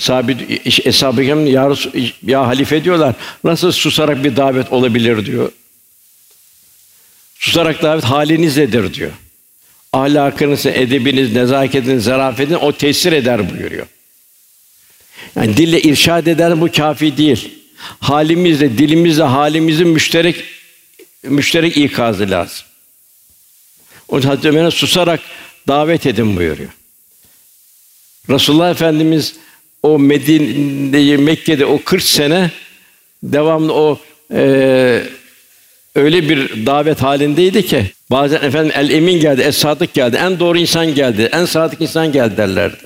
Sahabe eshab-ı ya, ya halife diyorlar. Nasıl susarak bir davet olabilir diyor. Susarak davet halinizledir diyor. Ahlakınız, edebiniz, nezaketiniz, zarafetiniz o tesir eder buyuruyor. Yani dille irşad eder bu kafi değil. Halimizle, dilimizle halimizin müşterek müşterek ikazı lazım. O Hazreti Ömer'e susarak davet edin buyuruyor. Resulullah Efendimiz o Medine'de, Mekke'de o 40 sene devamlı o e, öyle bir davet halindeydi ki bazen efendim el emin geldi, es sadık geldi, en doğru insan geldi, en sadık insan geldi derlerdi.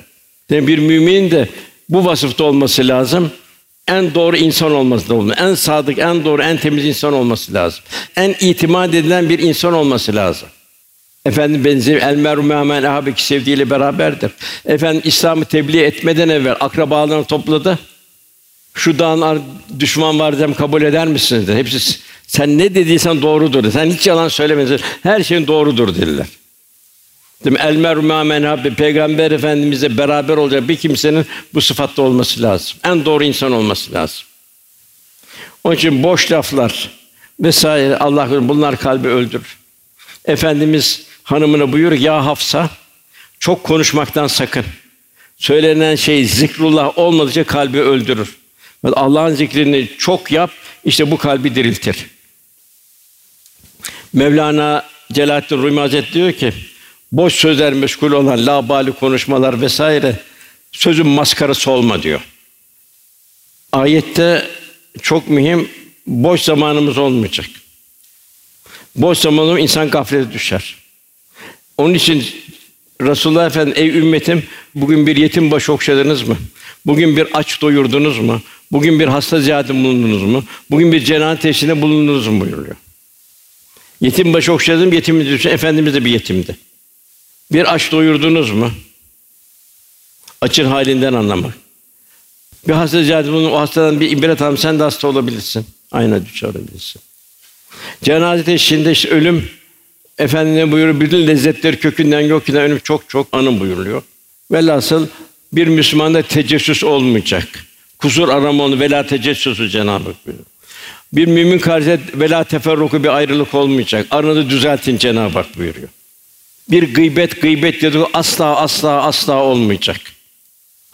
Yani bir müminin de bu vasıfta olması lazım. En doğru insan olması lazım. En sadık, en doğru, en temiz insan olması lazım. En itimat edilen bir insan olması lazım. Efendim benzer el merhum hemen ahabeki sevdiğiyle beraberdir. Efendim İslam'ı tebliğ etmeden evvel akrabalarını topladı. Şu dağın düşman var dem kabul eder misiniz? Dedi. Hepsi sen ne dediysen doğrudur. Dedi. Sen hiç yalan söylemedin. Her şeyin doğrudur dediler. Değil mi? El merhum men Peygamber Efendimizle beraber olacak bir kimsenin bu sıfatta olması lazım. En doğru insan olması lazım. Onun için boş laflar vesaire Allah bunlar kalbi öldürür. Efendimiz hanımına buyuruyor ya Hafsa çok konuşmaktan sakın. Söylenen şey zikrullah olmadıkça kalbi öldürür. Allah'ın zikrini çok yap, işte bu kalbi diriltir. Mevlana Celaleddin Rumi Hazretleri diyor ki, boş sözler meşgul olan labali konuşmalar vesaire sözün maskarası olma diyor. Ayette çok mühim boş zamanımız olmayacak. Boş zamanı insan gaflete düşer. Onun için Resulullah Efendimiz ey ümmetim bugün bir yetim baş okşadınız mı? Bugün bir aç doyurdunuz mu? Bugün bir hasta ziyaretinde bulundunuz mu? Bugün bir cenaze teşhinde bulundunuz mu buyuruyor. Yetim baş okşadım, yetimi düşün. Efendimiz de bir yetimdi. Bir aç doyurdunuz mu? Açın halinden anlamak. Bir hasta ziyaret bulunur, o hastadan bir ibret alın, sen de hasta olabilirsin. Aynı düşer olabilirsin. Cenaze teşhinde işte ölüm Efendine buyuruyor, bütün lezzetleri kökünden yok eden ölüm çok çok anın buyuruluyor. Velhasıl bir Müslümanda tecessüs olmayacak. Kusur arama onu vela tecessüsü Cenab-ı Hak buyuruyor. Bir mümin kardeşe vela teferruku bir ayrılık olmayacak. Aranızı düzeltin Cenab-ı Hak buyuruyor. Bir gıybet gıybet dedi asla asla asla olmayacak.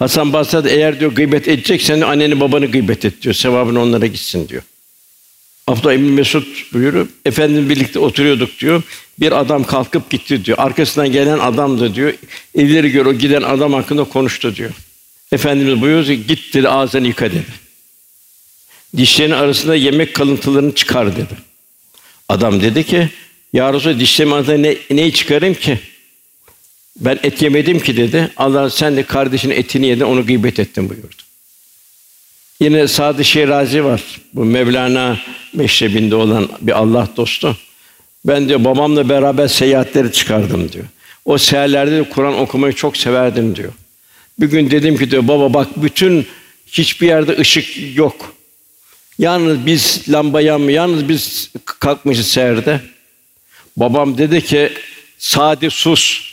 Hasan Basri eğer diyor gıybet edeceksen anneni babanı gıybet et diyor. Sevabın onlara gitsin diyor. Abdullah İbn Mesud buyuruyor. Efendim birlikte oturuyorduk diyor. Bir adam kalkıp gitti diyor. Arkasından gelen adam da diyor. İleri gör o giden adam hakkında konuştu diyor. Efendimiz buyuruyor ki git dedi ağzını yıka dedi. Dişlerin arasında yemek kalıntılarını çıkar dedi. Adam dedi ki ya Resulallah dişlerimin arasında ne, neyi çıkarayım ki? Ben et yemedim ki dedi. Allah sen de kardeşinin etini yedin onu gıybet ettin buyurdu. Yine Sadı Şirazi var. Bu Mevlana meşrebinde olan bir Allah dostu. Ben diyor babamla beraber seyahatleri çıkardım diyor. O seyahatlerde de Kur'an okumayı çok severdim diyor. Bir gün dedim ki diyor baba bak bütün hiçbir yerde ışık yok. Yalnız biz lamba yanmıyor. Yalnız biz kalkmışız seherde. Babam dedi ki Sadi sus.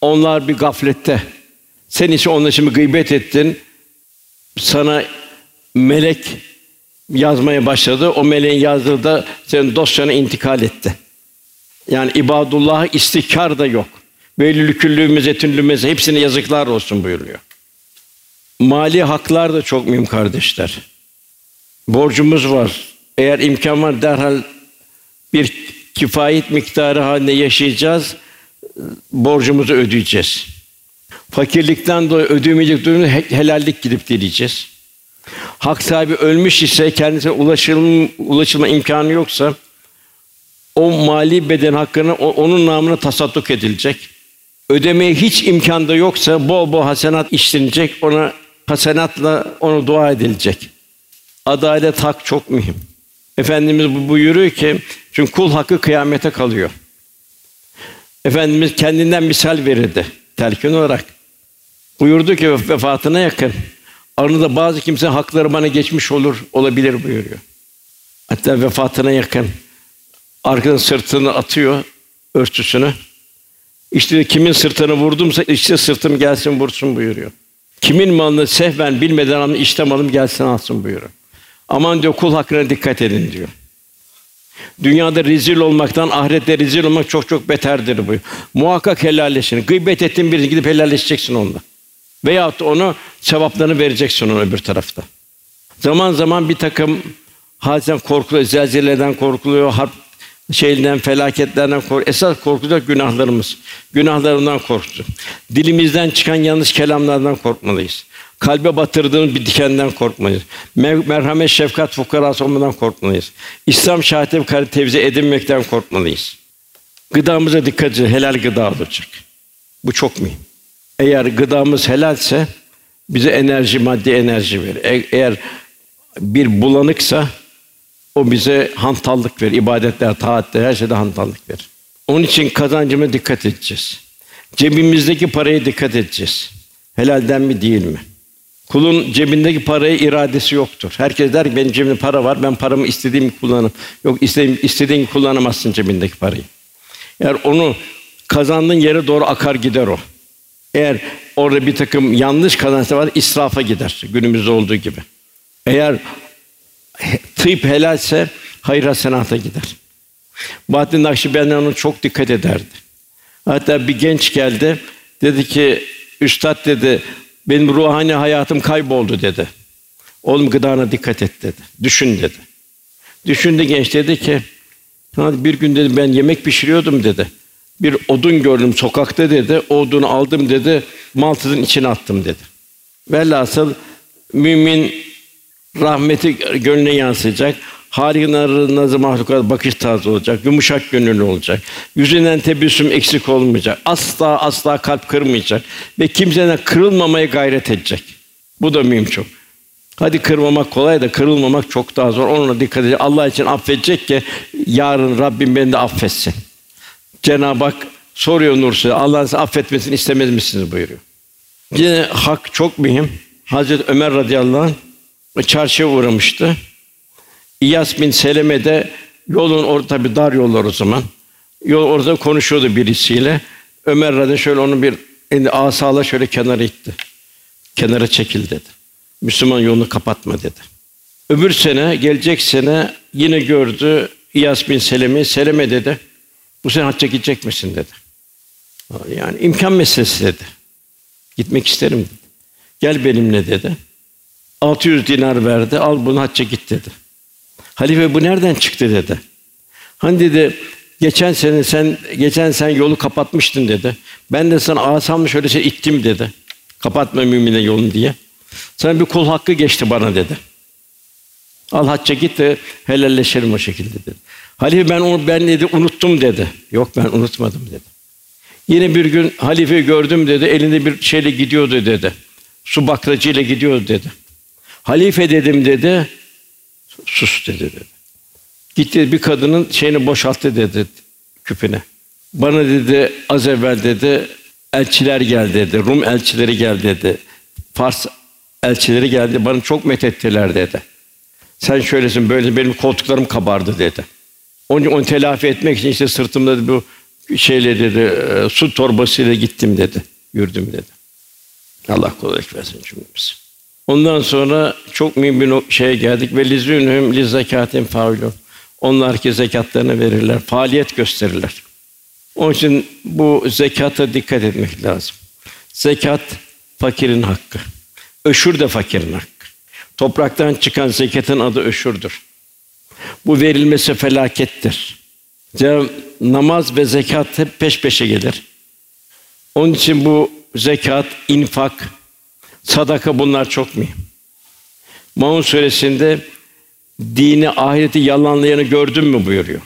Onlar bir gaflette. Sen ise onlar şimdi gıybet ettin. Sana melek yazmaya başladı. O meleğin yazdığı da senin dosyana intikal etti. Yani ibadullah istikar da yok. Velülü küllü mezetünlü hepsine yazıklar olsun buyuruyor. Mali haklar da çok mühim kardeşler. Borcumuz var. Eğer imkan var derhal bir kifayet miktarı halinde yaşayacağız. Borcumuzu ödeyeceğiz. Fakirlikten dolayı ödemeyecek durumda helallik gidip dileyeceğiz. Hak sahibi ölmüş ise kendisine ulaşılma, ulaşılma imkanı yoksa o mali beden hakkını onun namına tasadduk edilecek. Ödemeye hiç imkan da yoksa bol bol hasenat işlenecek. Ona hasenatla onu dua edilecek. Adalet hak çok mühim. Efendimiz buyuruyor ki çünkü kul hakkı kıyamete kalıyor. Efendimiz kendinden misal verirdi telkin olarak. Buyurdu ki vefatına yakın aranızda bazı kimse hakları bana geçmiş olur olabilir buyuruyor. Hatta vefatına yakın arkadan sırtını atıyor örtüsünü. İşte kimin sırtını vurdumsa işte sırtım gelsin vursun buyuruyor. Kimin malını sehven bilmeden alın işte malım gelsin alsın buyuruyor. Aman diyor kul hakkına dikkat edin diyor. Dünyada rezil olmaktan ahirette rezil olmak çok çok beterdir bu. Muhakkak helalleşin. Gıybet ettin birini gidip helalleşeceksin onunla. Veyahut onu sevaplarını vereceksin ona öbür tarafta. Zaman zaman bir takım hadisen korkuluyor, zelzeleden korkuluyor, harp şeyinden, felaketlerden kork. Esas korkulacak günahlarımız. Günahlarından korktu. Dilimizden çıkan yanlış kelamlardan korkmalıyız. Kalbe batırdığımız bir dikenden korkmayız. Merhamet, şefkat, fukarası olmadan korkmalıyız. İslam şahitleri karı tevzi edinmekten korkmalıyız. Gıdamıza dikkat edin, helal gıda olacak. Bu çok mühim. Eğer gıdamız helalse bize enerji, maddi enerji verir. E- eğer bir bulanıksa o bize hantallık verir. İbadetler, taatler, her şeyde hantallık verir. Onun için kazancıma dikkat edeceğiz. Cebimizdeki paraya dikkat edeceğiz. Helalden mi değil mi? Kulun cebindeki paraya iradesi yoktur. Herkes der ki benim cebimde para var, ben paramı istediğim kullanırım. Yok istediğin, istediğin kullanamazsın cebindeki parayı. Eğer onu kazandığın yere doğru akar gider o. Eğer orada bir takım yanlış kazançlar var, israfa gider. Günümüzde olduğu gibi. Eğer tıp helalse hayır hasenata gider. Bahattin Nakşibendi ona çok dikkat ederdi. Hatta bir genç geldi, dedi ki, Üstad dedi, benim ruhani hayatım kayboldu dedi. Oğlum gıdana dikkat et dedi. Düşün dedi. Düşündü genç dedi ki, bir gün dedi ben yemek pişiriyordum dedi. Bir odun gördüm sokakta dedi. O odunu aldım dedi. Maltızın içine attım dedi. Velhasıl mümin rahmeti gönlüne yansıyacak. Halik'in nazı mahlukat bakış tarzı olacak, yumuşak gönüllü olacak. Yüzünden tebessüm eksik olmayacak. Asla asla kalp kırmayacak ve kimseden kırılmamaya gayret edecek. Bu da mühim çok. Hadi kırmamak kolay da kırılmamak çok daha zor. Onunla dikkat edecek. Allah için affedecek ki yarın Rabbim beni de affetsin. Cenab-ı Hak soruyor Nur Allah'ın size affetmesini istemez misiniz buyuruyor. Yine hak çok mühim. Hazreti Ömer radıyallahu anh çarşıya uğramıştı. İyas bin Seleme de yolun orta bir dar yollar o zaman. Yol orada konuşuyordu birisiyle. Ömer radıyallahu şöyle onu bir elini asala şöyle kenara itti. Kenara çekil dedi. Müslüman yolunu kapatma dedi. Öbür sene, gelecek sene yine gördü İyas bin Selemi. Seleme dedi. Bu sene hacca gidecek misin dedi. Yani imkan meselesi dedi. Gitmek isterim dedi. Gel benimle dedi. 600 dinar verdi. Al bunu hacca git dedi. Halife bu nereden çıktı dedi. Hani dedi geçen sene sen geçen sen yolu kapatmıştın dedi. Ben de sana asamla şöyle şey ittim dedi. Kapatma mümine yolunu diye. Sana bir kul hakkı geçti bana dedi. Al hacca git de helalleşelim o şekilde dedi. Halife ben onu ben dedi unuttum dedi. Yok ben unutmadım dedi. Yine bir gün halife gördüm dedi. Elinde bir şeyle gidiyordu dedi. Su bakracıyla gidiyordu dedi. Halife dedim dedi. Sus dedi dedi. Gitti bir kadının şeyini boşalttı dedi küpüne. Bana dedi az evvel dedi elçiler geldi dedi. Rum elçileri geldi dedi. Fars elçileri geldi. Bana çok methettiler dedi. Sen şöylesin böyle benim koltuklarım kabardı dedi. Onu, onu telafi etmek için işte sırtımda bu şeyle dedi e, su torbasıyla gittim dedi. Yürüdüm dedi. Allah kolaylık versin cümlemiz. Ondan sonra çok mühim bir şeye geldik ve lizünhum li zekatin faulun. Onlar ki zekatlarını verirler, faaliyet gösterirler. Onun için bu zekata dikkat etmek lazım. Zekat fakirin hakkı. Öşür de fakirin hakkı. Topraktan çıkan zekatın adı öşürdür. Bu verilmesi felakettir. Cenab namaz ve zekat hep peş peşe gelir. Onun için bu zekat, infak, sadaka bunlar çok mühim. Maun suresinde dini ahireti yalanlayanı gördün mü buyuruyor.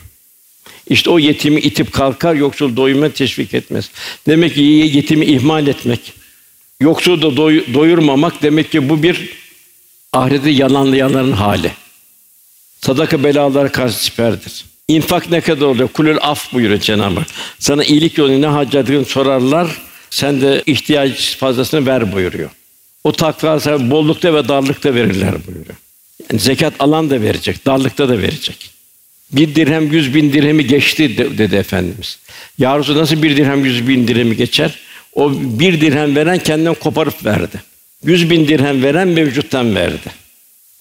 İşte o yetimi itip kalkar, yoksul doyuma teşvik etmez. Demek ki yetimi ihmal etmek, yoksul da doy, doyurmamak demek ki bu bir ahireti yalanlayanların hali. Sadaka belalara karşı siperdir. İnfak ne kadar oluyor? Kulül af buyuruyor Cenab-ı Hak. Sana iyilik yolu ne hacetini sorarlar. Sen de ihtiyaç fazlasını ver buyuruyor. O takva sahibi bollukta ve darlıkta verirler buyuruyor. Yani zekat alan da verecek, darlıkta da verecek. Bir dirhem yüz bin dirhemi geçti dedi Efendimiz. Ya nasıl bir dirhem yüz bin dirhemi geçer? O bir dirhem veren kendinden koparıp verdi. Yüz bin dirhem veren mevcuttan verdi.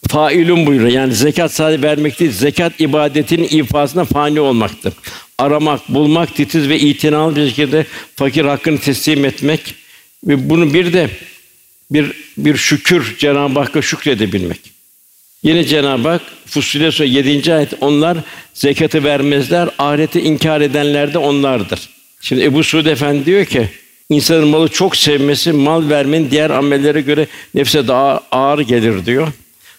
Failun buyuruyor. Yani zekat sadece vermek değil, zekat ibadetinin ifasına fani olmaktır. Aramak, bulmak, titiz ve itinalı bir şekilde fakir hakkını teslim etmek ve bunu bir de bir bir şükür Cenab-ı Hakk'a şükredebilmek. Yine Cenab-ı Hak Fussilet Suresi 7. ayet onlar zekatı vermezler, ahireti inkar edenler de onlardır. Şimdi Ebu Suud Efendi diyor ki insanın malı çok sevmesi mal vermenin diğer amellere göre nefse daha ağır gelir diyor.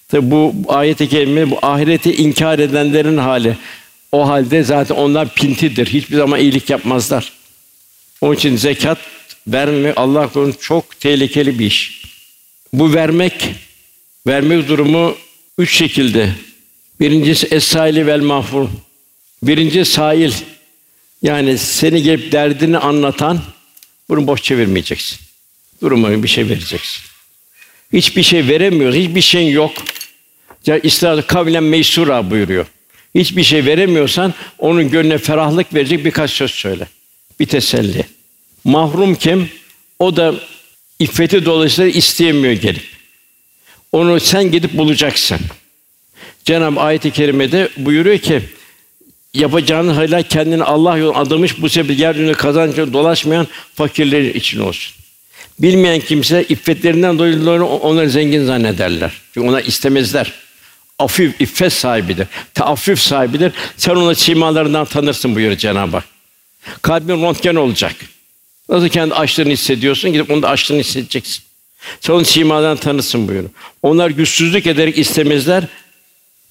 Tabi bu ayet-i kerime bu ahireti inkar edenlerin hali. O halde zaten onlar pintidir. Hiçbir zaman iyilik yapmazlar. Onun için zekat vermek Allah korusun çok tehlikeli bir iş. Bu vermek vermek durumu üç şekilde. Birincisi es-saili vel mahfur. Birinci sahil. Yani seni gelip derdini anlatan bunu boş çevirmeyeceksin. Duruma bir şey vereceksin. Hiçbir şey veremiyor, hiçbir şeyin yok. Ya İslam kavlen meysura buyuruyor. Hiçbir şey veremiyorsan onun gönlüne ferahlık verecek birkaç söz söyle. Bir teselli. Mahrum kim? O da iffeti dolayısıyla isteyemiyor gelip. Onu sen gidip bulacaksın. Cenab-ı ayet-i kerimede buyuruyor ki yapacağınız hayırlar kendini Allah yoluna adamış bu sebeple yeryüzünde kazançla dolaşmayan fakirler için olsun. Bilmeyen kimse iffetlerinden dolayı onları zengin zannederler. Çünkü ona istemezler. Afif, iffet sahibidir. Teaffüf sahibidir. Sen ona simalarından tanırsın buyuruyor Cenab-ı Hak. Kalbin röntgen olacak. Nasıl kendi açlığını hissediyorsun, gidip onu da açlığını hissedeceksin. Sen onun simadan tanırsın buyuruyor. Onlar güçsüzlük ederek istemezler.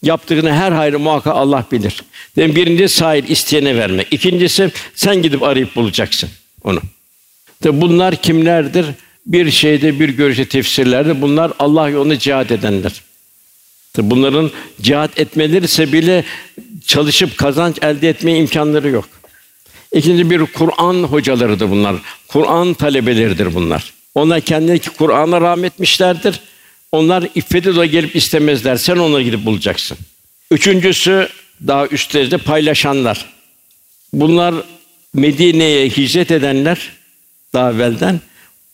Yaptığını her hayrı muhakkak Allah bilir. Dedim birinci sahil isteyene vermek. İkincisi sen gidip arayıp bulacaksın onu. Tabi bunlar kimlerdir? Bir şeyde bir görüşe tefsirlerde bunlar Allah yolunda cihat edenler. Bunların cihat etmeleri sebebiyle çalışıp kazanç elde etmeye imkanları yok. İkinci bir Kur'an hocalarıdır bunlar. Kur'an talebeleridir bunlar. Onlar kendileri Kur'an'a rahmetmişlerdir. Onlar iffeti de gelip istemezler. Sen onları gidip bulacaksın. Üçüncüsü daha üst derecede paylaşanlar. Bunlar Medine'ye hicret edenler daha evvelden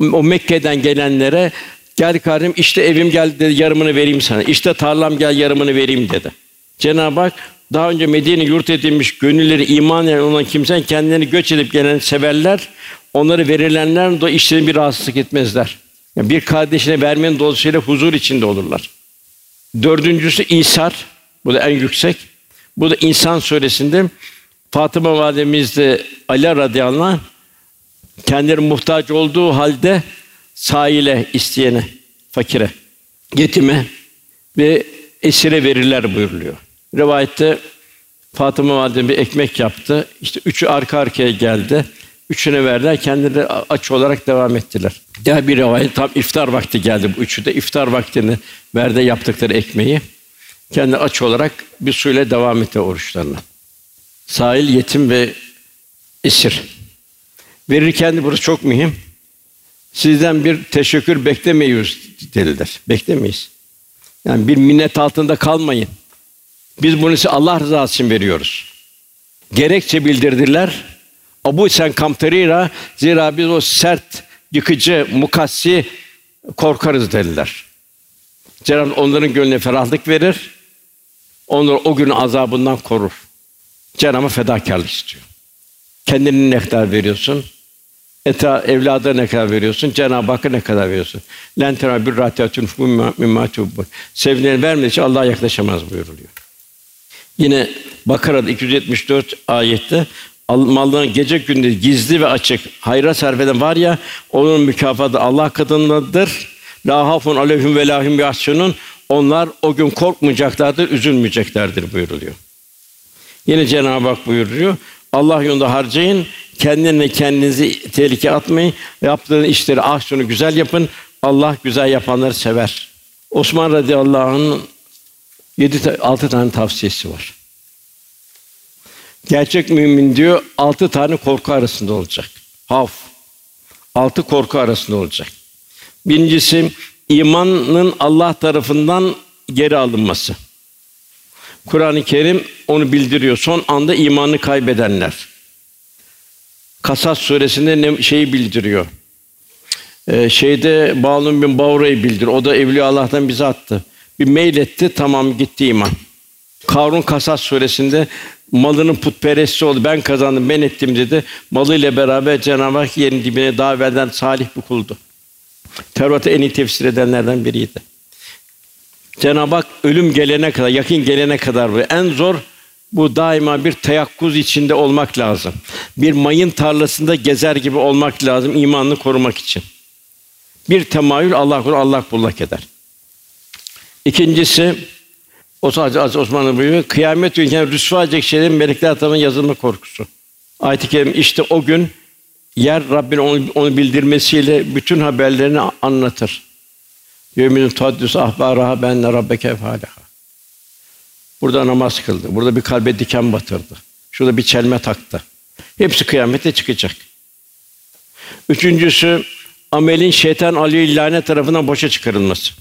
o Mekke'den gelenlere gel kardeşim işte evim geldi dedi, yarımını vereyim sana. İşte tarlam gel yarımını vereyim dedi. Cenab-ı Hak daha önce Medine yurt edilmiş gönülleri iman eden olan kimsen kendilerini göç edip gelen severler. Onları verilenler de işlerini bir rahatsızlık etmezler. Yani bir kardeşine vermenin dolayısıyla huzur içinde olurlar. Dördüncüsü İsar. Bu da en yüksek. Bu da insan suresinde Fatıma validemiz de Ali radıyallahu anh kendileri muhtaç olduğu halde sahile isteyene, fakire, yetime ve esire verirler buyuruluyor. Rivayette Fatıma validem bir ekmek yaptı. İşte üçü arka arkaya geldi. Üçüne verdiler. Kendileri aç olarak devam ettiler. Ya bir rivayet tam iftar vakti geldi bu üçü de. iftar vaktini verdi yaptıkları ekmeği. Kendi aç olarak bir suyla devam etti oruçlarına. Sahil, yetim ve esir. Verirken burası çok mühim. Sizden bir teşekkür beklemeyiz dediler. Beklemeyiz. Yani bir minnet altında kalmayın. Biz bunu size Allah rızası için veriyoruz. Gerekçe bildirdiler. Abu sen kamterira zira biz o sert, yıkıcı, mukassi korkarız dediler. Cenab-ı onların gönlüne ferahlık verir. Onları o gün azabından korur. Cenab-ı fedakarlık istiyor. Kendini ne veriyorsun? Eta evlada ne kadar veriyorsun? Cenab-ı Hakk'a ne kadar veriyorsun? Len bir rahatiyatun mimma tubbu. Sevdiğini vermedikçe Allah'a yaklaşamaz buyuruluyor. Yine Bakara'da 274 ayette malların gece gündüz gizli ve açık hayra sarf eden var ya onun mükafatı Allah katındadır. La hafun aleyhim ve lahim yahsunun onlar o gün korkmayacaklardır, üzülmeyeceklerdir buyuruluyor. Yine Cenab-ı Hak buyuruyor. Allah yolunda harcayın, kendine kendinizi tehlike atmayın. Yaptığınız işleri ahsunu güzel yapın. Allah güzel yapanları sever. Osman radıyallahu anh'ın yedi altı tane tavsiyesi var. Gerçek mümin diyor altı tane korku arasında olacak. Haf. Altı korku arasında olacak. Birincisi imanın Allah tarafından geri alınması. Kur'an-ı Kerim onu bildiriyor. Son anda imanı kaybedenler. Kasas suresinde ne şeyi bildiriyor. Ee, şeyde Bağlum bin Bavra'yı bildir. O da Evliya Allah'tan bize attı. Bir mail etti, tamam gitti iman. Karun Kasas suresinde malının putperestsi oldu. Ben kazandım, ben ettim dedi. Malıyla beraber Cenab-ı Hak yerin dibine davet salih bir kuldu. Tevrat'ı en iyi tefsir edenlerden biriydi. Cenab-ı Hak ölüm gelene kadar, yakın gelene kadar bu en zor bu daima bir teyakkuz içinde olmak lazım. Bir mayın tarlasında gezer gibi olmak lazım imanını korumak için. Bir temayül Allah korusun, Allah bullak eder. İkincisi o sadece Osmanlı buyuruyor. Kıyamet günü yani rüsva edecek şeylerin melekler tarafından yazılma korkusu. Ayet-i Kerim işte o gün yer Rabbin onu, onu bildirmesiyle bütün haberlerini anlatır. Yevmün taddüs ahbaraha ben rabbeke fâleha. Burada namaz kıldı. Burada bir kalbe diken batırdı. Şurada bir çelme taktı. Hepsi kıyamette çıkacak. Üçüncüsü amelin şeytan Ali lanet tarafından boşa çıkarılması.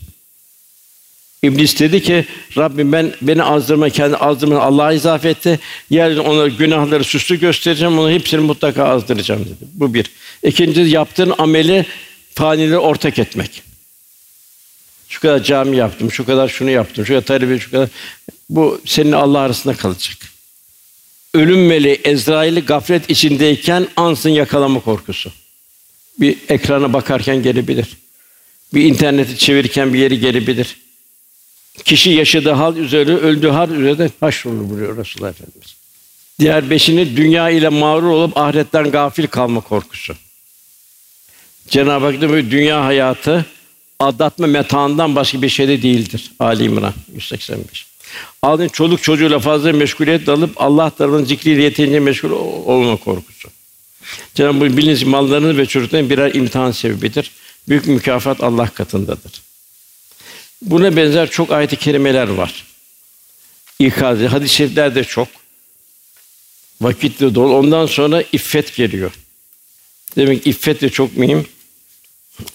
İblis dedi ki Rabbim ben beni azdırma kendi azdırma Allah'a izafe etti. Yer onları günahları süslü göstereceğim. Onu hepsini mutlaka azdıracağım dedi. Bu bir. İkincisi yaptığın ameli fanileri ortak etmek. Şu kadar cami yaptım, şu kadar şunu yaptım, şu kadar tarife, şu kadar. Bu senin Allah arasında kalacak. ölüm meleği Ezrail'i gaflet içindeyken ansın yakalama korkusu. Bir ekrana bakarken gelebilir. Bir interneti çevirirken bir yeri gelebilir. Kişi yaşadığı hal üzere, öldüğü hal üzere haşrolur buyuruyor Resulullah Efendimiz. Diğer beşini dünya ile mağrur olup ahiretten gafil kalma korkusu. Cenab-ı Hak diyor dünya hayatı aldatma metaından başka bir şey de değildir. Ali İmran 185. Aldın çoluk çocuğuyla fazla meşguliyet dalıp Allah tarafından zikriyle yeterince meşgul olma korkusu. Cenab-ı Hak biliniz mallarınız ve çocukların birer imtihan sebebidir. Büyük mükafat Allah katındadır. Buna benzer çok ayet-i kerimeler var. İkaz, hadis-i şerifler de çok. Vakit de dolu. Ondan sonra iffet geliyor. Demek iffet de çok mühim.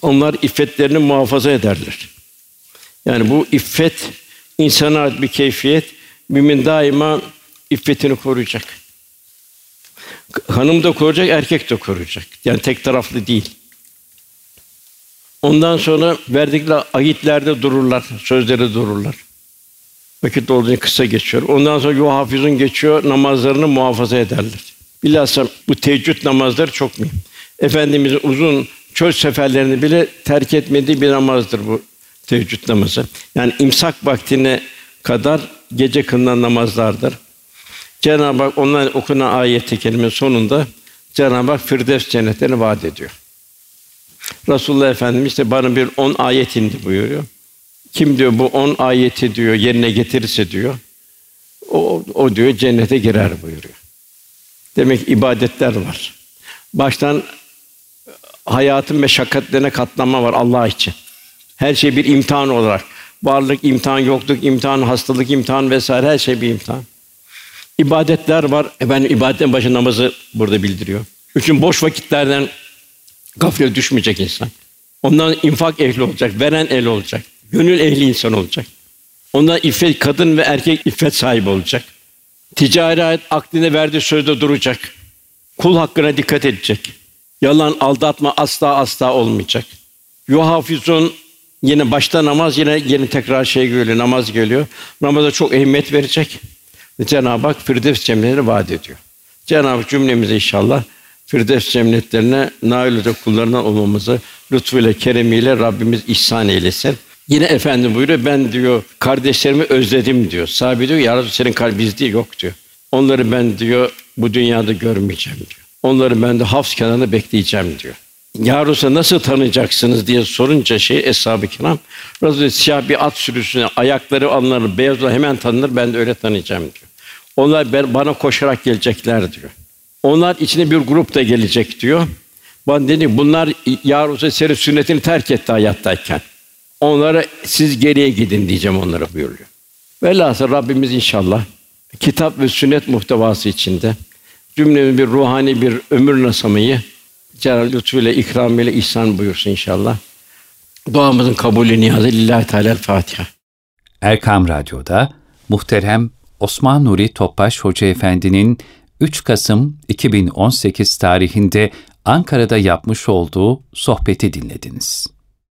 Onlar iffetlerini muhafaza ederler. Yani bu iffet insana ait bir keyfiyet. Mümin daima iffetini koruyacak. Hanım da koruyacak, erkek de koruyacak. Yani tek taraflı değil. Ondan sonra verdikleri ahitlerde dururlar, sözleri dururlar. Vakit olduğunca kısa geçiyor. Ondan sonra yuh hafizun geçiyor, namazlarını muhafaza ederler. Bilhassa bu teheccüd namazları çok mühim. Efendimizin uzun çöl seferlerini bile terk etmediği bir namazdır bu teheccüd namazı. Yani imsak vaktine kadar gece kılınan namazlardır. Cenab-ı Hak onların okunan ayet-i kerime sonunda Cenab-ı Hak Firdevs cennetlerini vaat ediyor. Resulullah Efendimiz işte bana bir on ayet indi buyuruyor. Kim diyor bu on ayeti diyor yerine getirirse diyor o, o diyor cennete girer buyuruyor. Demek ibadetler var. Baştan hayatın meşakkatlerine katlanma var Allah için. Her şey bir imtihan olarak. Varlık imtihan, yokluk imtihan, hastalık imtihan vesaire her şey bir imtihan. İbadetler var. Efendim ibadetin başı namazı burada bildiriyor. Üçün boş vakitlerden gaflete düşmeyecek insan. Ondan infak ehli olacak, veren ehli olacak. Gönül ehli insan olacak. Ondan iffet kadın ve erkek iffet sahibi olacak. Ticari hayat aklına verdiği sözde duracak. Kul hakkına dikkat edecek. Yalan, aldatma asla asla olmayacak. Yuhafizun yine başta namaz yine yeni tekrar şey geliyor, namaz geliyor. Namaza çok ehemmiyet verecek. Cenab-ı Hak Firdevs cennetini vaat ediyor. Cenab-ı Hak cümlemize inşallah Firdevs cennetlerine nail olacak kullarından olmamızı lütfuyla, keremiyle Rabbimiz ihsan eylesin. Yine efendim buyuruyor ben diyor kardeşlerimi özledim diyor. Sahibi diyor ya Rabbi senin kalbin yok diyor. Onları ben diyor bu dünyada görmeyeceğim diyor. Onları ben de hafız kenarında bekleyeceğim diyor. Yarusa nasıl tanıyacaksınız diye sorunca şey Eshab-ı Kiram Resulullah siyah bir at sürüsüne ayakları alınır beyaz hemen tanınır ben de öyle tanıyacağım diyor. Onlar ben, bana koşarak gelecekler diyor. Onlar içine bir grup da gelecek diyor. Bana dedi bunlar Yarusa seri sünnetini terk etti hayattayken. Onlara siz geriye gidin diyeceğim onlara buyuruyor. Velhasıl Rabbimiz inşallah kitap ve sünnet muhtevası içinde cümlemiz bir ruhani bir ömür nasamayı Cenab-ı lütfuyla, ikramıyla ihsan buyursun inşallah. Duamızın kabulü niyazı lillahi teala Fatiha. Erkam Radyo'da muhterem Osman Nuri Topbaş Hoca Efendi'nin 3 Kasım 2018 tarihinde Ankara'da yapmış olduğu sohbeti dinlediniz.